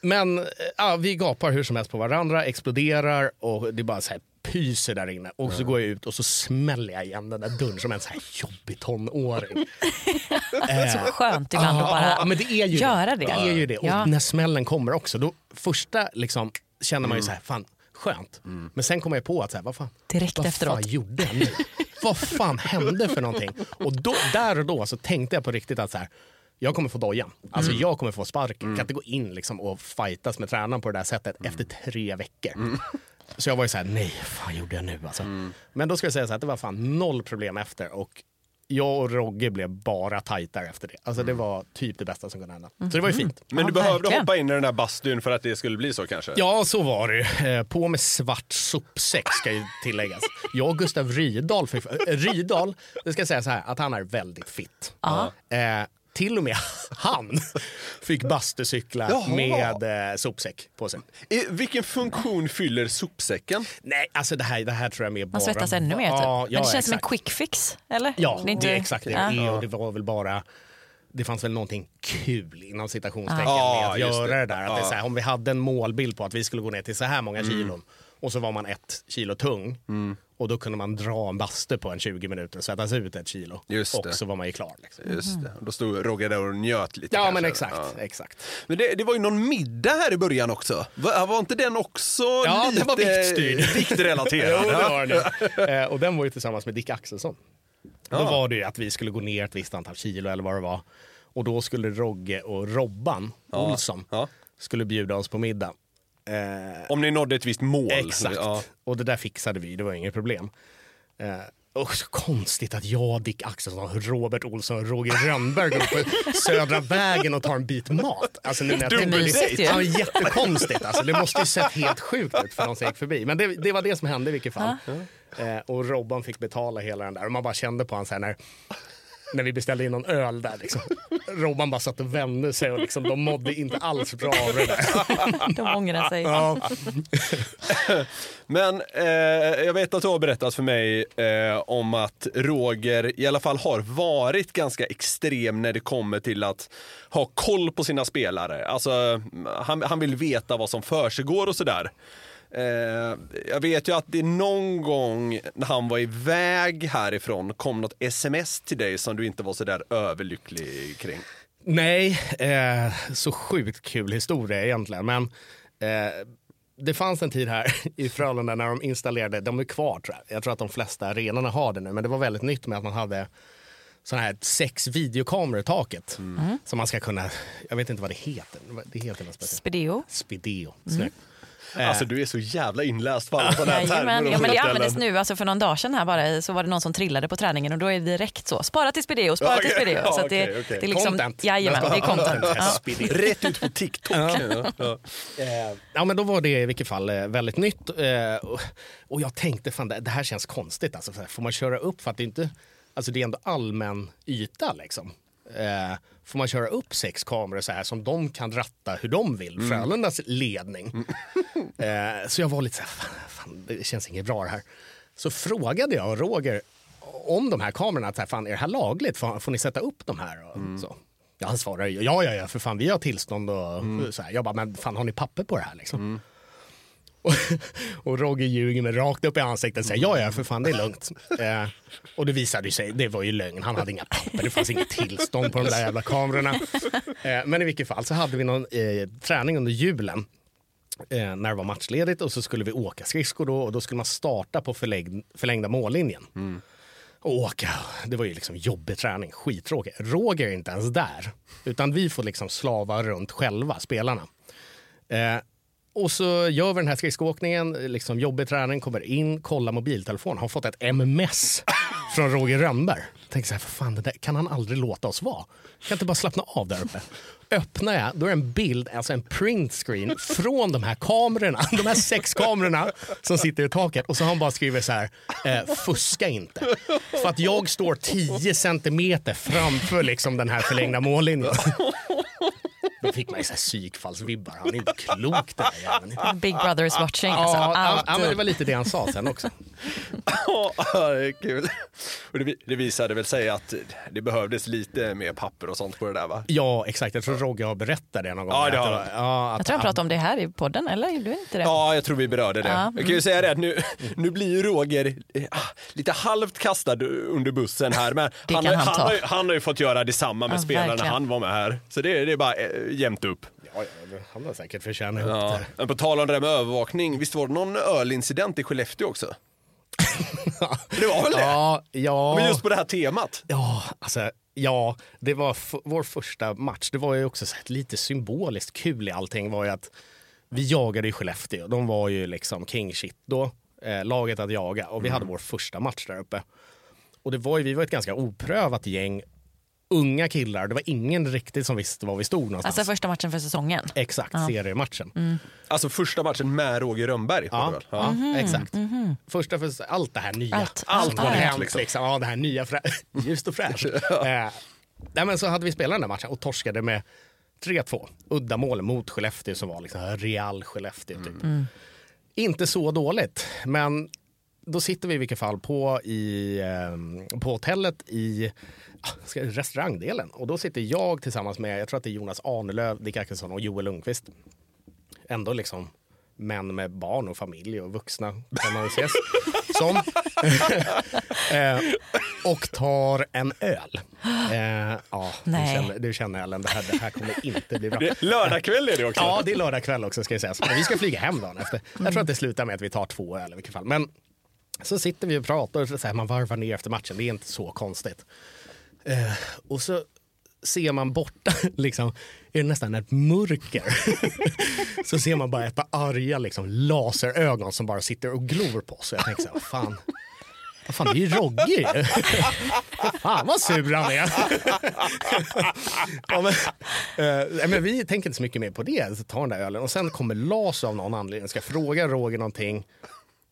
[SPEAKER 3] men ja, vi gapar hur som helst på varandra, exploderar och det är bara så här pyser där inne och så går jag ut och så smäller jag igen den där dörren som en så här jobbig tonåring.
[SPEAKER 1] Så skönt ibland att bara
[SPEAKER 3] men det är ju
[SPEAKER 1] göra det.
[SPEAKER 3] det. är ju det.
[SPEAKER 1] Ja.
[SPEAKER 3] Och när smällen kommer också, då första liksom, känner man ju så här, fan skönt. Men sen kommer jag på att så här, vad fan,
[SPEAKER 1] Direkt
[SPEAKER 3] vad
[SPEAKER 1] efteråt.
[SPEAKER 3] fan gjorde jag nu? vad fan hände för någonting? Och då, där och då så tänkte jag på riktigt att så här, jag kommer få dojan. Alltså jag kommer få sparken. Jag kan inte gå in liksom och fightas med tränaren på det där sättet efter tre veckor. Så jag var ju såhär, nej, vad fan gjorde jag nu alltså? Men då ska jag säga så här, att det var fan noll problem efter och jag och Rogge blev bara tajtare efter det. Alltså det var typ det bästa som kunde hända. Så det var ju fint.
[SPEAKER 2] Men
[SPEAKER 1] Ja,
[SPEAKER 2] du behövde
[SPEAKER 1] verkligen.
[SPEAKER 2] hoppa in i den där bastun för att det skulle bli så kanske?
[SPEAKER 3] Ja, så var det. Eh, På med svart sopsäck ska ju tilläggas. Jag och Gustav Rydahl, fick, eh, Rydahl, det ska jag säga så här, att han är väldigt fit. Eh, till och med han fick bastecykla
[SPEAKER 2] Jaha.
[SPEAKER 3] med eh, sopsäck på sig.
[SPEAKER 2] I, vilken funktion fyller sopsäcken?
[SPEAKER 3] Nej, alltså det här, det här tror jag mer bara...
[SPEAKER 1] Man svettas ännu mer. Typ.
[SPEAKER 3] Ja,
[SPEAKER 1] Men
[SPEAKER 3] ja,
[SPEAKER 1] det känns som en
[SPEAKER 3] exakt.
[SPEAKER 1] quick fix, eller?
[SPEAKER 3] Ja,
[SPEAKER 1] Det är inte-
[SPEAKER 3] det är exakt det
[SPEAKER 1] Ja.
[SPEAKER 3] det och det var väl bara det fanns väl någonting kul inom citationstecken
[SPEAKER 2] Ja.
[SPEAKER 3] med att
[SPEAKER 2] just
[SPEAKER 3] göra
[SPEAKER 2] det.
[SPEAKER 3] det, där. Att det är så här, om vi hade en målbild på att vi skulle gå ner till så här många
[SPEAKER 2] Mm.
[SPEAKER 3] Och så var man ett kilo tung och då kunde man dra en bastu på en 20 minuter sig ut ett kilo.
[SPEAKER 2] Just
[SPEAKER 3] och
[SPEAKER 2] det.
[SPEAKER 3] så var man ju klar. Liksom.
[SPEAKER 2] Just det. Då stod Roger där och njöt lite
[SPEAKER 3] Ja
[SPEAKER 2] kanske.
[SPEAKER 3] men exakt,
[SPEAKER 2] Ja.
[SPEAKER 3] exakt.
[SPEAKER 2] Men det, det var ju någon middag här i början också. Var, var inte den också
[SPEAKER 3] Ja,
[SPEAKER 2] lite
[SPEAKER 3] den var viktstyrd.
[SPEAKER 2] viktrelaterad?
[SPEAKER 3] Jo, det var det. Eh, och den var ju tillsammans med Dick Axelsson. Då
[SPEAKER 2] Ja.
[SPEAKER 3] var det ju att vi skulle gå ner ett visst antal kilo eller vad det var. Och då skulle Rogge och Robban Olsson
[SPEAKER 2] Ja.
[SPEAKER 3] skulle bjuda oss på middag. Eh,
[SPEAKER 2] Om ni nådde ett visst mål.
[SPEAKER 3] Exakt.
[SPEAKER 2] Ja.
[SPEAKER 3] Och det där fixade vi, det var inget problem. Eh, och så konstigt att jag, Dick Axelsson, Robert Olsson och Roger Rönnberg går på Södra vägen och tar en bit mat. Alltså nu när jag. Ja, jättekonstigt. Alltså, det måste ju sett helt sjukt ut för de som gick förbi. Men det, det var det som hände i vilket fall. Eh, och Robban fick betala hela den där. Och man bara kände på honom så här när, när vi beställde in någon öl där. Liksom. Robban bara satt och vände sig och liksom, de mådde inte alls bra av det där.
[SPEAKER 1] De ångrar sig.
[SPEAKER 3] Ja.
[SPEAKER 2] Men eh, jag vet att du har berättat för mig eh, om att Roger i alla fall har varit ganska extrem när det kommer till att ha koll på sina spelare. Alltså, han, han vill veta vad som försiggår och sådär. Eh, jag vet ju att det någon gång när han var iväg härifrån kom något sms till dig som du inte var sådär överlycklig kring.
[SPEAKER 3] Nej, eh, så sjukt kul historia egentligen. Men eh, det fanns en tid här i Frölunda när de installerade, de är kvar tror jag. Jag tror att de flesta arenorna har det nu, men det var väldigt nytt med att man hade såna här sex videokameror i taket. Som man ska kunna, jag vet inte vad det heter. Det heter något speciellt.
[SPEAKER 1] Spideo.
[SPEAKER 3] Spideo, snyggt.
[SPEAKER 2] Alltså du är så jävla inläst på alla sådana här termer
[SPEAKER 1] Ja, men det användes nu, alltså för någon dag sedan här bara, så var det någon som trillade på träningen och då är det direkt så. Spara till Spideo, spara till Spideo.
[SPEAKER 2] ja,
[SPEAKER 1] Så att det,
[SPEAKER 2] okej, okej.
[SPEAKER 1] det är liksom,
[SPEAKER 3] Content.
[SPEAKER 1] Jajamän, det är content. Ja.
[SPEAKER 2] Rätt ut på TikTok. Ja. Ja.
[SPEAKER 3] Eh, ja men då var det i vilket fall eh, väldigt nytt. Eh, och, jag tänkte fan det, här känns konstigt. Alltså, får man köra upp för att det inte, alltså det är ändå allmän yta liksom. Får man köra upp sex kameror så här som de kan ratta hur de vill, Frölundas ledning. Eh, så jag var lite så här, fan, fan, det känns inget bra det här. Så frågade jag Roger om de här kamerorna, att så här, fan, är det här lagligt? Får, får ni sätta upp de här? Och, så. Ja, han svarade ja, ja, ja, för fan vi har tillstånd och så här. Jag bara, men fan har ni papper på det här liksom? Och, och Roger ljuger mig rakt upp i ansiktet och säger ja, ja, för fan det är lugnt. Eh, och det visade sig, det var ju lögn. Han hade inga papper, det fanns inget tillstånd på de där jävla kamerorna. Eh, men i vilket fall så hade vi någon eh, träning under julen eh, när det var matchledigt och så skulle vi åka skridskor då och då skulle man starta på förlängd, förlängda mållinjen. Och åka, det var ju liksom jobbig träning, skittråkig. Roger är inte ens där, utan vi får liksom slava runt själva, spelarna. Och så gör vi den här skridskoåkningen, liksom jobbig träning, kommer in, kollar mobiltelefon, har fått ett MMS från Roger Rönnberg. Tänker så här, för fan, det där kan han aldrig låta oss vara? Kan inte bara slappna av där uppe? Öppnar jag, då är det en bild, alltså en printscreen från de här kamerorna, de här sex kamerorna som sitter i taket. Och så har han bara skrivit så här, eh, fuska inte. För att jag står 10 centimeter framför liksom den här förlängda mållinjen. Då fick man ju så här psykfallsvibbar. Han är inte klok den där jäveln.
[SPEAKER 1] Big Brother is watching. Alltså,
[SPEAKER 3] Ja, men det var lite det han sa sen också.
[SPEAKER 2] Ja, det är kul. Och det, vi- det visade väl sig att det behövdes lite mer papper och sånt på det där va?
[SPEAKER 3] Ja, exakt. Jag tror Rogge har berättat det någon gång.
[SPEAKER 2] Ja, det
[SPEAKER 3] Att
[SPEAKER 2] har han.
[SPEAKER 3] ja, att
[SPEAKER 1] Jag tror han pratade om det här i podden, eller gjorde du inte det?
[SPEAKER 2] Ja, jag tror vi berörde det.
[SPEAKER 1] Ja,
[SPEAKER 2] Jag kan ju säga det att nu, nu blir ju Roger eh, lite halvt kastad under bussen här, men han,
[SPEAKER 1] han
[SPEAKER 2] han, har, ju- han har ju fått göra detsamma med
[SPEAKER 1] Ja,
[SPEAKER 2] spelarna han var med här. Så det, det är bara eh, jämnt upp.
[SPEAKER 3] Ja, han har säkert förtjänat ihop
[SPEAKER 2] Ja.
[SPEAKER 3] det.
[SPEAKER 2] Men på tal om det där med övervakning, visst var det någon ölincident i Skellefteå också? Det var väl det?
[SPEAKER 3] Ja, ja.
[SPEAKER 2] Men just på det här temat.
[SPEAKER 3] Ja, alltså, ja, det var vår första match. Det var ju också så lite symboliskt kul i allting var ju att vi jagade i Skellefteå. De var ju liksom king shit då, eh, laget att jaga. Och vi hade vår första match där uppe. Och det var ju, vi var ett ganska oprövat gäng unga killar. Det var ingen riktigt som visste var vi stod någonstans.
[SPEAKER 1] Alltså första matchen för säsongen.
[SPEAKER 3] Exakt, seriematchen.
[SPEAKER 2] Alltså första matchen med Roger Rönnberg.
[SPEAKER 3] Ja, ja
[SPEAKER 1] Mhm,
[SPEAKER 3] exakt. Första för allt det här nya.
[SPEAKER 1] Allt,
[SPEAKER 3] Allt,
[SPEAKER 1] allt,
[SPEAKER 3] vad
[SPEAKER 1] allt.
[SPEAKER 3] hänt liksom. Ja, det här nya, frä- ljust och fräscht. eh, nej, men så hade vi spelat den där matchen och torskade med 3-2. Uddamål mot Skellefteå som var liksom Real Skellefteå typ. Inte så dåligt, men då sitter vi i vilket fall på, i, eh, på hotellet i ah, ska- restaurangdelen. Och då sitter jag tillsammans med, jag tror att det är Jonas Arnelöv, Dick Axelsson och Joel Lundqvist. Ändå liksom män med barn och familj och vuxna kan man ses som. eh, och tar en öl. Eh, ja, du känner, du känner Ellen, det här, det här kommer inte bli bra.
[SPEAKER 2] Lördagkväll är det också.
[SPEAKER 3] Ja, det är lördag kväll också ska jag säga. Men vi ska flyga hem dagen efter. Jag tror att det slutar med att vi tar två öl i vilket fall. Men så sitter vi och pratar och så här, man varvar ner efter matchen. Det är inte så konstigt. Eh, och så ser man borta, liksom, är det nästan ett mörker. så ser man bara ett par arga liksom, laserögon som bara sitter och glor på oss. Och jag tänker så här, vad fan. Vad fan, det är ju Rogge ju. Fan vad sur han är. ja, men, eh, men vi tänker inte så mycket mer på det. Så tar den där ölen och sen kommer Lars av någon anledning. Ska fråga Roger någonting.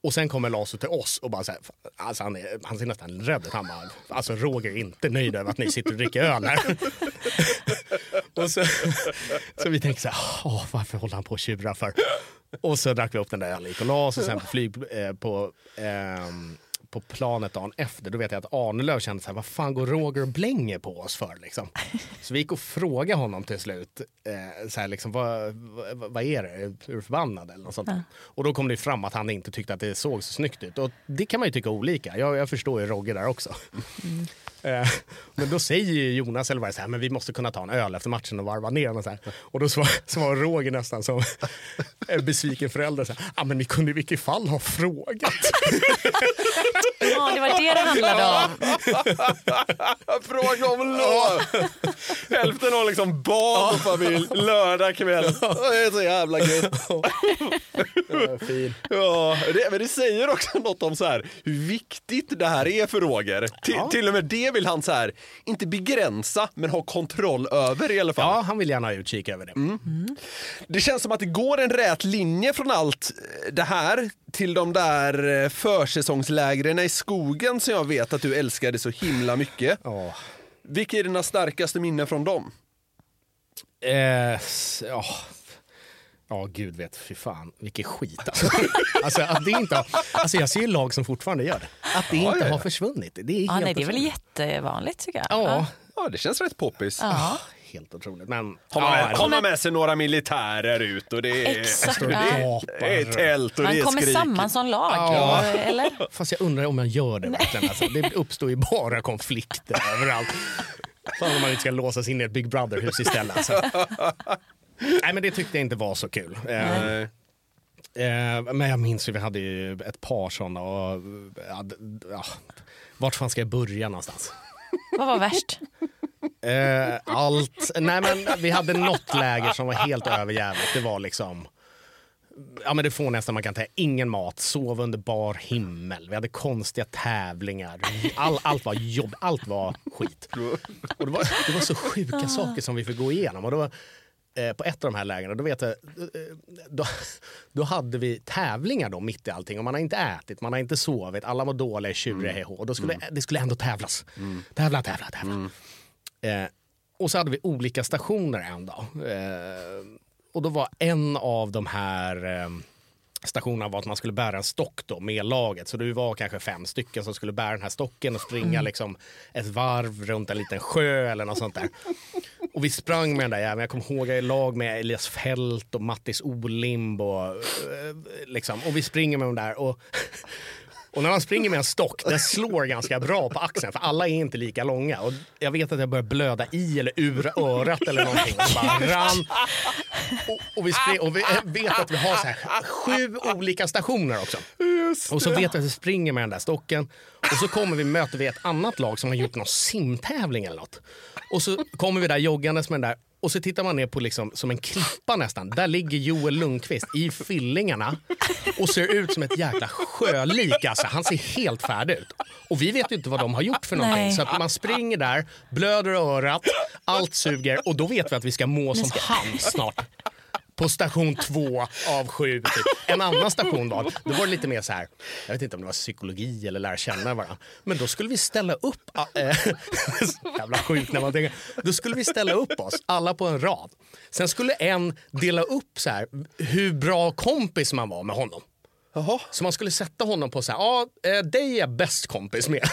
[SPEAKER 3] Och sen kommer Lasu till oss och bara så här, alltså han, är, han ser nästan rädd ut. Han bara, alltså Roger är inte nöjd över att ni sitter och dricker öl här. och så, så vi tänker så här, åh, varför håller han på och tjurar för? Och så drack vi upp den där ölen, gick och la oss och sen på flyg, eh, på, ehm, på planet dagen efter, då vet jag att Arnelöv kände så här, vad fan går Roger och blänger på oss för liksom? Så vi gick och frågade honom till slut, eh, så här, liksom, vad, vad, vad är det, är du förbannad eller något sånt? Och då kom det fram att han inte tyckte att det såg så snyggt ut. Och det kan man ju tycka olika, jag, jag förstår ju Roger där också. Eh, Men då säger ju Jonas eller vad det är, så här, men vi måste kunna ta en öl efter matchen och varva ner. Och, så här. och då svar- svarar Roger nästan som en besviken förälder. Här, ah, men ni kunde i vilket fall ha frågat.
[SPEAKER 1] Ja, det var det det handlade om.
[SPEAKER 2] Fråga om lov! Hälften har liksom barn och familj, lördag kväll. Det är så jävla gött.
[SPEAKER 3] Fin.
[SPEAKER 2] Ja, det, men det säger också något om så här, hur viktigt det här är för Roger. Till, till och med det vill han så här, inte begränsa, men ha kontroll över i alla fall.
[SPEAKER 3] Ja, han vill gärna ha utkik över det.
[SPEAKER 2] Det känns som att det går en rät linje från allt det här till de där eh, försäsongslägren i skogen som jag vet att du älskade så himla mycket.
[SPEAKER 3] Ja.
[SPEAKER 2] Vilka är dina starkaste minnen från dem?
[SPEAKER 3] Eh, ja. Ja, gud vet, fy fan, vilken skit alltså. alltså, att det inte har, alltså jag ser ju lag som fortfarande gör det. Att det inte
[SPEAKER 2] ja, ja.
[SPEAKER 3] har försvunnit. Det är
[SPEAKER 1] Ja,
[SPEAKER 3] helt
[SPEAKER 1] nej, det är väl jättevanligt tycker jag.
[SPEAKER 3] Ja,
[SPEAKER 2] Ja, det känns rätt poppis.
[SPEAKER 1] Ja.
[SPEAKER 3] helt otroligt. Men
[SPEAKER 2] Har man,
[SPEAKER 3] ja,
[SPEAKER 2] man med sig några militärer ut och det är,
[SPEAKER 1] Exakt. Ja.
[SPEAKER 3] gapar.
[SPEAKER 2] det är tält och det
[SPEAKER 1] Man
[SPEAKER 2] är
[SPEAKER 1] kommer
[SPEAKER 2] skrik.
[SPEAKER 1] samman som lag,
[SPEAKER 3] Ja.
[SPEAKER 1] eller?
[SPEAKER 3] Fast jag undrar om jag gör det verkligen. Alltså, det uppstår ju bara konflikter överallt. Fan om man inte ska låsas in i ett Big Brother-hus istället. Alltså. Nej men det tyckte jag inte var så kul. Eh, eh, men jag minns ju, vi hade ju ett par sådana och ja, ja, vart fan ska jag börja någonstans?
[SPEAKER 1] Vad var värst?
[SPEAKER 3] Eh, allt. Nej men vi hade något läger som var helt överjävligt. Det var liksom Ja men det får nästan man kan säga. Ingen mat, sov under bar himmel. Vi hade konstiga tävlingar. All, allt var jobb, allt var skit. Och det var, det var så sjuka saker som vi fick gå igenom. Och det var, på ett av de här lägren, då vet jag, eh, då, då hade vi tävlingar då mitt i allting. Och man har inte ätit, man har inte sovit, alla var dåliga, tjuriga, mm. och då skulle, Det skulle ändå tävlas. Tävla, tävla, tävla. Eh, och så hade vi olika stationer en dag. Eh, och då var en av de här eh, stationerna var att man skulle bära en stock då med laget. Så det var kanske fem stycken som skulle bära den här stocken och springa
[SPEAKER 1] Mm.
[SPEAKER 3] liksom ett varv runt en liten sjö eller något sånt där. Och vi sprang med den där jäveln. Jag kommer ihåg jag är i lag med Elias Fält och Mattis Olimb och, eh, liksom. och vi springer med dem där. Och, och när man springer med en stock, den slår ganska bra på axeln för alla är inte lika långa. Och jag vet att jag började blöda i eller ur örat eller någonting. Och bara rann. Och, och, vi, spring, och vi vet att vi har så här sju olika stationer också. Och så vet vi att vi springer med den där stocken. Och så kommer vi möter vi ett annat lag som har gjort någon simtävling eller något. Och så kommer vi där joggandes med den där och så tittar man ner på liksom, som en klippa nästan. Där ligger Joel Lundqvist i fyllingarna och ser ut som ett jäkla sjölik. Alltså. Han ser helt färdig ut. Och vi vet ju inte vad de har gjort för någonting.
[SPEAKER 1] Nej.
[SPEAKER 3] Så att man springer där, blöder örat, allt suger och då vet vi att vi ska må som han snart. På station två av sju. Typ. En annan station var, då var det lite mer så här, jag vet inte om det var psykologi eller lära känna varandra. Men då skulle vi ställa upp, äh, jävla sjukt när man tänker, då skulle vi ställa upp oss alla på en rad. Sen skulle en dela upp så här, hur bra kompis man var med honom. Så man skulle sätta honom på så här, ja, eh, dig är jag bäst kompis med.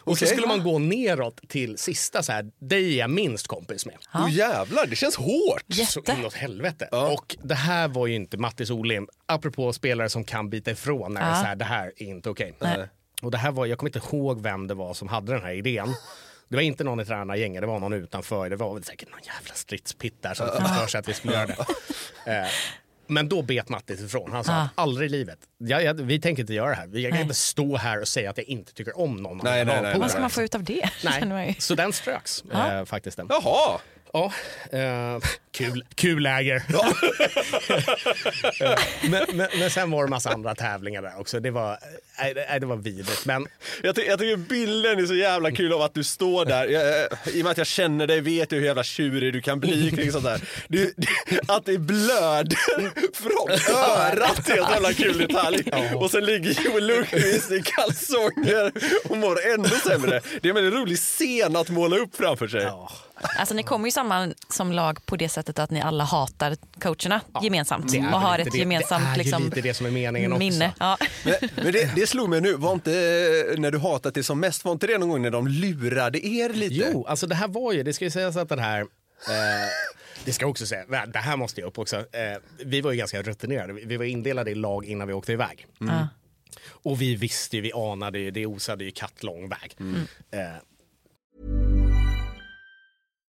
[SPEAKER 3] Och så
[SPEAKER 2] Okej.
[SPEAKER 3] skulle man gå neråt till sista så här, dig är jag minst kompis med.
[SPEAKER 2] Oh, jävlar, det känns hårt.
[SPEAKER 3] Så inåt helvete. Och det här var ju inte Mattis Olim, apropå spelare som kan bita ifrån när det är
[SPEAKER 1] Ja.
[SPEAKER 3] så här, det här är inte okej.
[SPEAKER 1] Nej.
[SPEAKER 3] Och det här var, jag kommer inte ihåg vem det var som hade den här idén. Det var inte någon i tränargänget, det var någon utanför. Det var väl säkert någon jävla stridspitt där som fick för sig att vi skulle göra det. Men då bet Mattis ifrån. Han sa
[SPEAKER 1] Ah.
[SPEAKER 3] aldrig i livet. Jag, jag, vi tänker inte göra det här. Vi- Jag kan
[SPEAKER 1] Nej.
[SPEAKER 3] inte stå här och säga att jag inte tycker om någon
[SPEAKER 2] Nej.
[SPEAKER 1] Vad ska man få ut av det?
[SPEAKER 3] Nej, så den ströks
[SPEAKER 1] Ja.
[SPEAKER 3] eh, faktiskt. Den.
[SPEAKER 2] Jaha.
[SPEAKER 3] Ja, eh, kul, kul läger. Eh, men, men, men sen var det massa andra tävlingar där också. Det var, nej, det- var vidrigt. Men
[SPEAKER 2] Jag, ty- jag tycker bilden är så jävla kul av att du står där. Jag, jag- I och med att jag känner dig vet jag hur jävla tjurig du kan bli kring sånt där. Du, att det blöder från örat är en jävla kul detalj. Och sen ligger Joel Lundqvist i kalsonger och mår ännu sämre. Det är en rolig scen att måla upp framför sig.
[SPEAKER 3] ja,
[SPEAKER 1] Alltså ni kommer ju samman som lag på det sättet att ni alla hatar coacherna gemensamt
[SPEAKER 3] det är
[SPEAKER 1] och har ett
[SPEAKER 3] det.
[SPEAKER 1] gemensamt
[SPEAKER 3] Det är
[SPEAKER 1] liksom,
[SPEAKER 3] lite det som är meningen också.
[SPEAKER 1] minne. Ja.
[SPEAKER 2] Men, men det, det slog mig nu, var inte eh, när du hatat det som mest, var inte det någon gång när de lurade er lite?
[SPEAKER 3] Jo, alltså det här var ju, det ska ju sägas att den här eh, det ska jag också säga, det här måste jag upp också. Eh, vi var ju ganska rutinerade, vi var indelade i lag innan vi åkte iväg.
[SPEAKER 1] Ja.
[SPEAKER 3] Och vi visste ju, vi anade ju, det osade ju kattlång väg. Eh,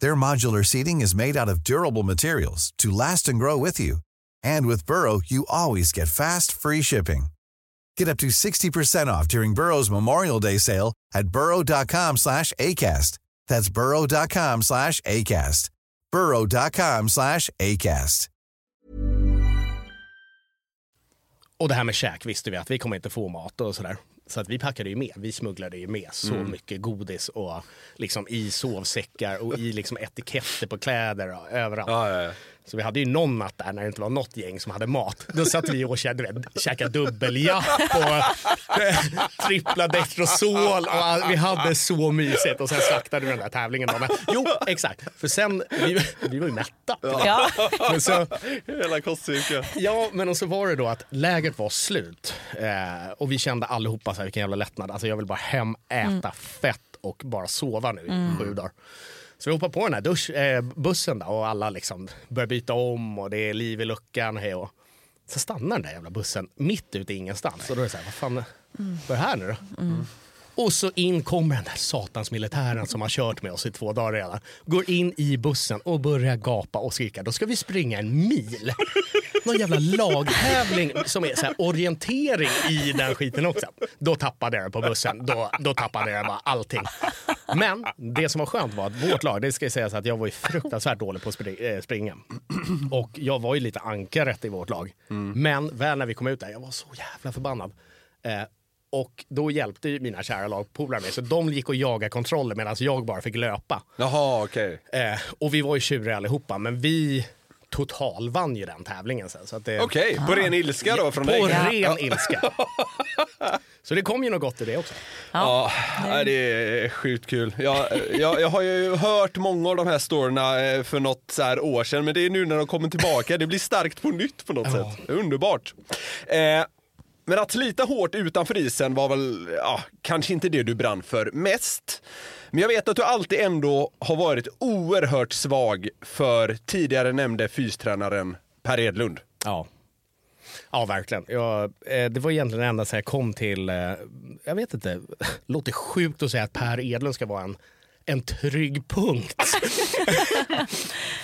[SPEAKER 4] Their modular seating is made out of durable materials to last and grow with you. And with Burrow, you always get fast, free shipping. Get up to 60% off during Burrow's Memorial Day sale at burrow.com slash ACAST. That's burrow.com slash ACAST. burrow.com slash ACAST.
[SPEAKER 3] Och det här med käk visste vi att vi kommer inte få mat och sådär. Så att vi packade ju med. Vi smugglade ju med så mycket godis och liksom i sovsäckar och i liksom etiketter på kläder och överallt.
[SPEAKER 2] Ja, ja, ja.
[SPEAKER 3] Så vi hade ju någon natt där när det inte var något gäng som hade mat. Då satt vi och käkade, käkade dubbeljapp och eh, trippla Destrosol och vi hade så mysigt och sen slaktade vi den där tävlingen. Då. Men, jo, exakt. För sen, vi, vi var ju mätta.
[SPEAKER 1] Ja.
[SPEAKER 3] Men så,
[SPEAKER 2] Hela kostcirkeln.
[SPEAKER 3] Ja, men och så var det då att lägret var slut. Eh, och vi kände allihopa så här, vilken jävla lättnad. Alltså jag vill bara hem, äta fett och bara sova nu i sju dagar. Så vi hoppar på den här dusch, eh, bussen då, och alla liksom börjar byta om och det är liv i luckan. Hej och. Så stannar den där jävla bussen mitt ute i ingenstans. Och då är det så här, vad fan, vad är det här nu då? Och så in kommer den där satans militären som har kört med oss i två dagar redan. Går in i bussen och börjar gapa och skrika. Då ska vi springa en mil. Någon jävla lagtävling som är så här orientering i den skiten också. Då tappade jag det på bussen. Då, då tappade jag bara allting. Men det som var skönt var att vårt lag, det ska sägas att jag var ju fruktansvärt dålig på att eh, springa. Och jag var ju lite ankaret i vårt lag. Men väl när vi kom ut där, jag var så jävla förbannad. Eh, Och då hjälpte ju mina kära lagpolare mig, så de gick och jagade kontroller medan jag bara fick löpa.
[SPEAKER 2] Jaha, okej.
[SPEAKER 3] Eh, och vi var ju tjuriga allihopa, men vi totalvann ju den tävlingen sen. Så att det,
[SPEAKER 2] Okej, på ren ilska då från dig?
[SPEAKER 3] På ren
[SPEAKER 2] Ja.
[SPEAKER 3] ilska. Så det kom ju något gott i det också.
[SPEAKER 2] Ja, nej, det är sjukt kul. Jag, jag, jag har ju hört många av de här storyna eh, för något så här år sedan, men det är nu när de kommer tillbaka. Det blir starkt på nytt på något sätt. Underbart. Eh, men att slita hårt utanför isen var väl ja, kanske inte det du brann för mest. Men jag vet att du alltid ändå har varit oerhört svag för tidigare nämnde fystränaren Per Edlund.
[SPEAKER 3] Ja. Ja, verkligen. Jag, eh, det var egentligen det enda som jag kom till, eh, jag vet inte, låter sjukt att säga att Per Edlund ska vara en, en trygg punkt.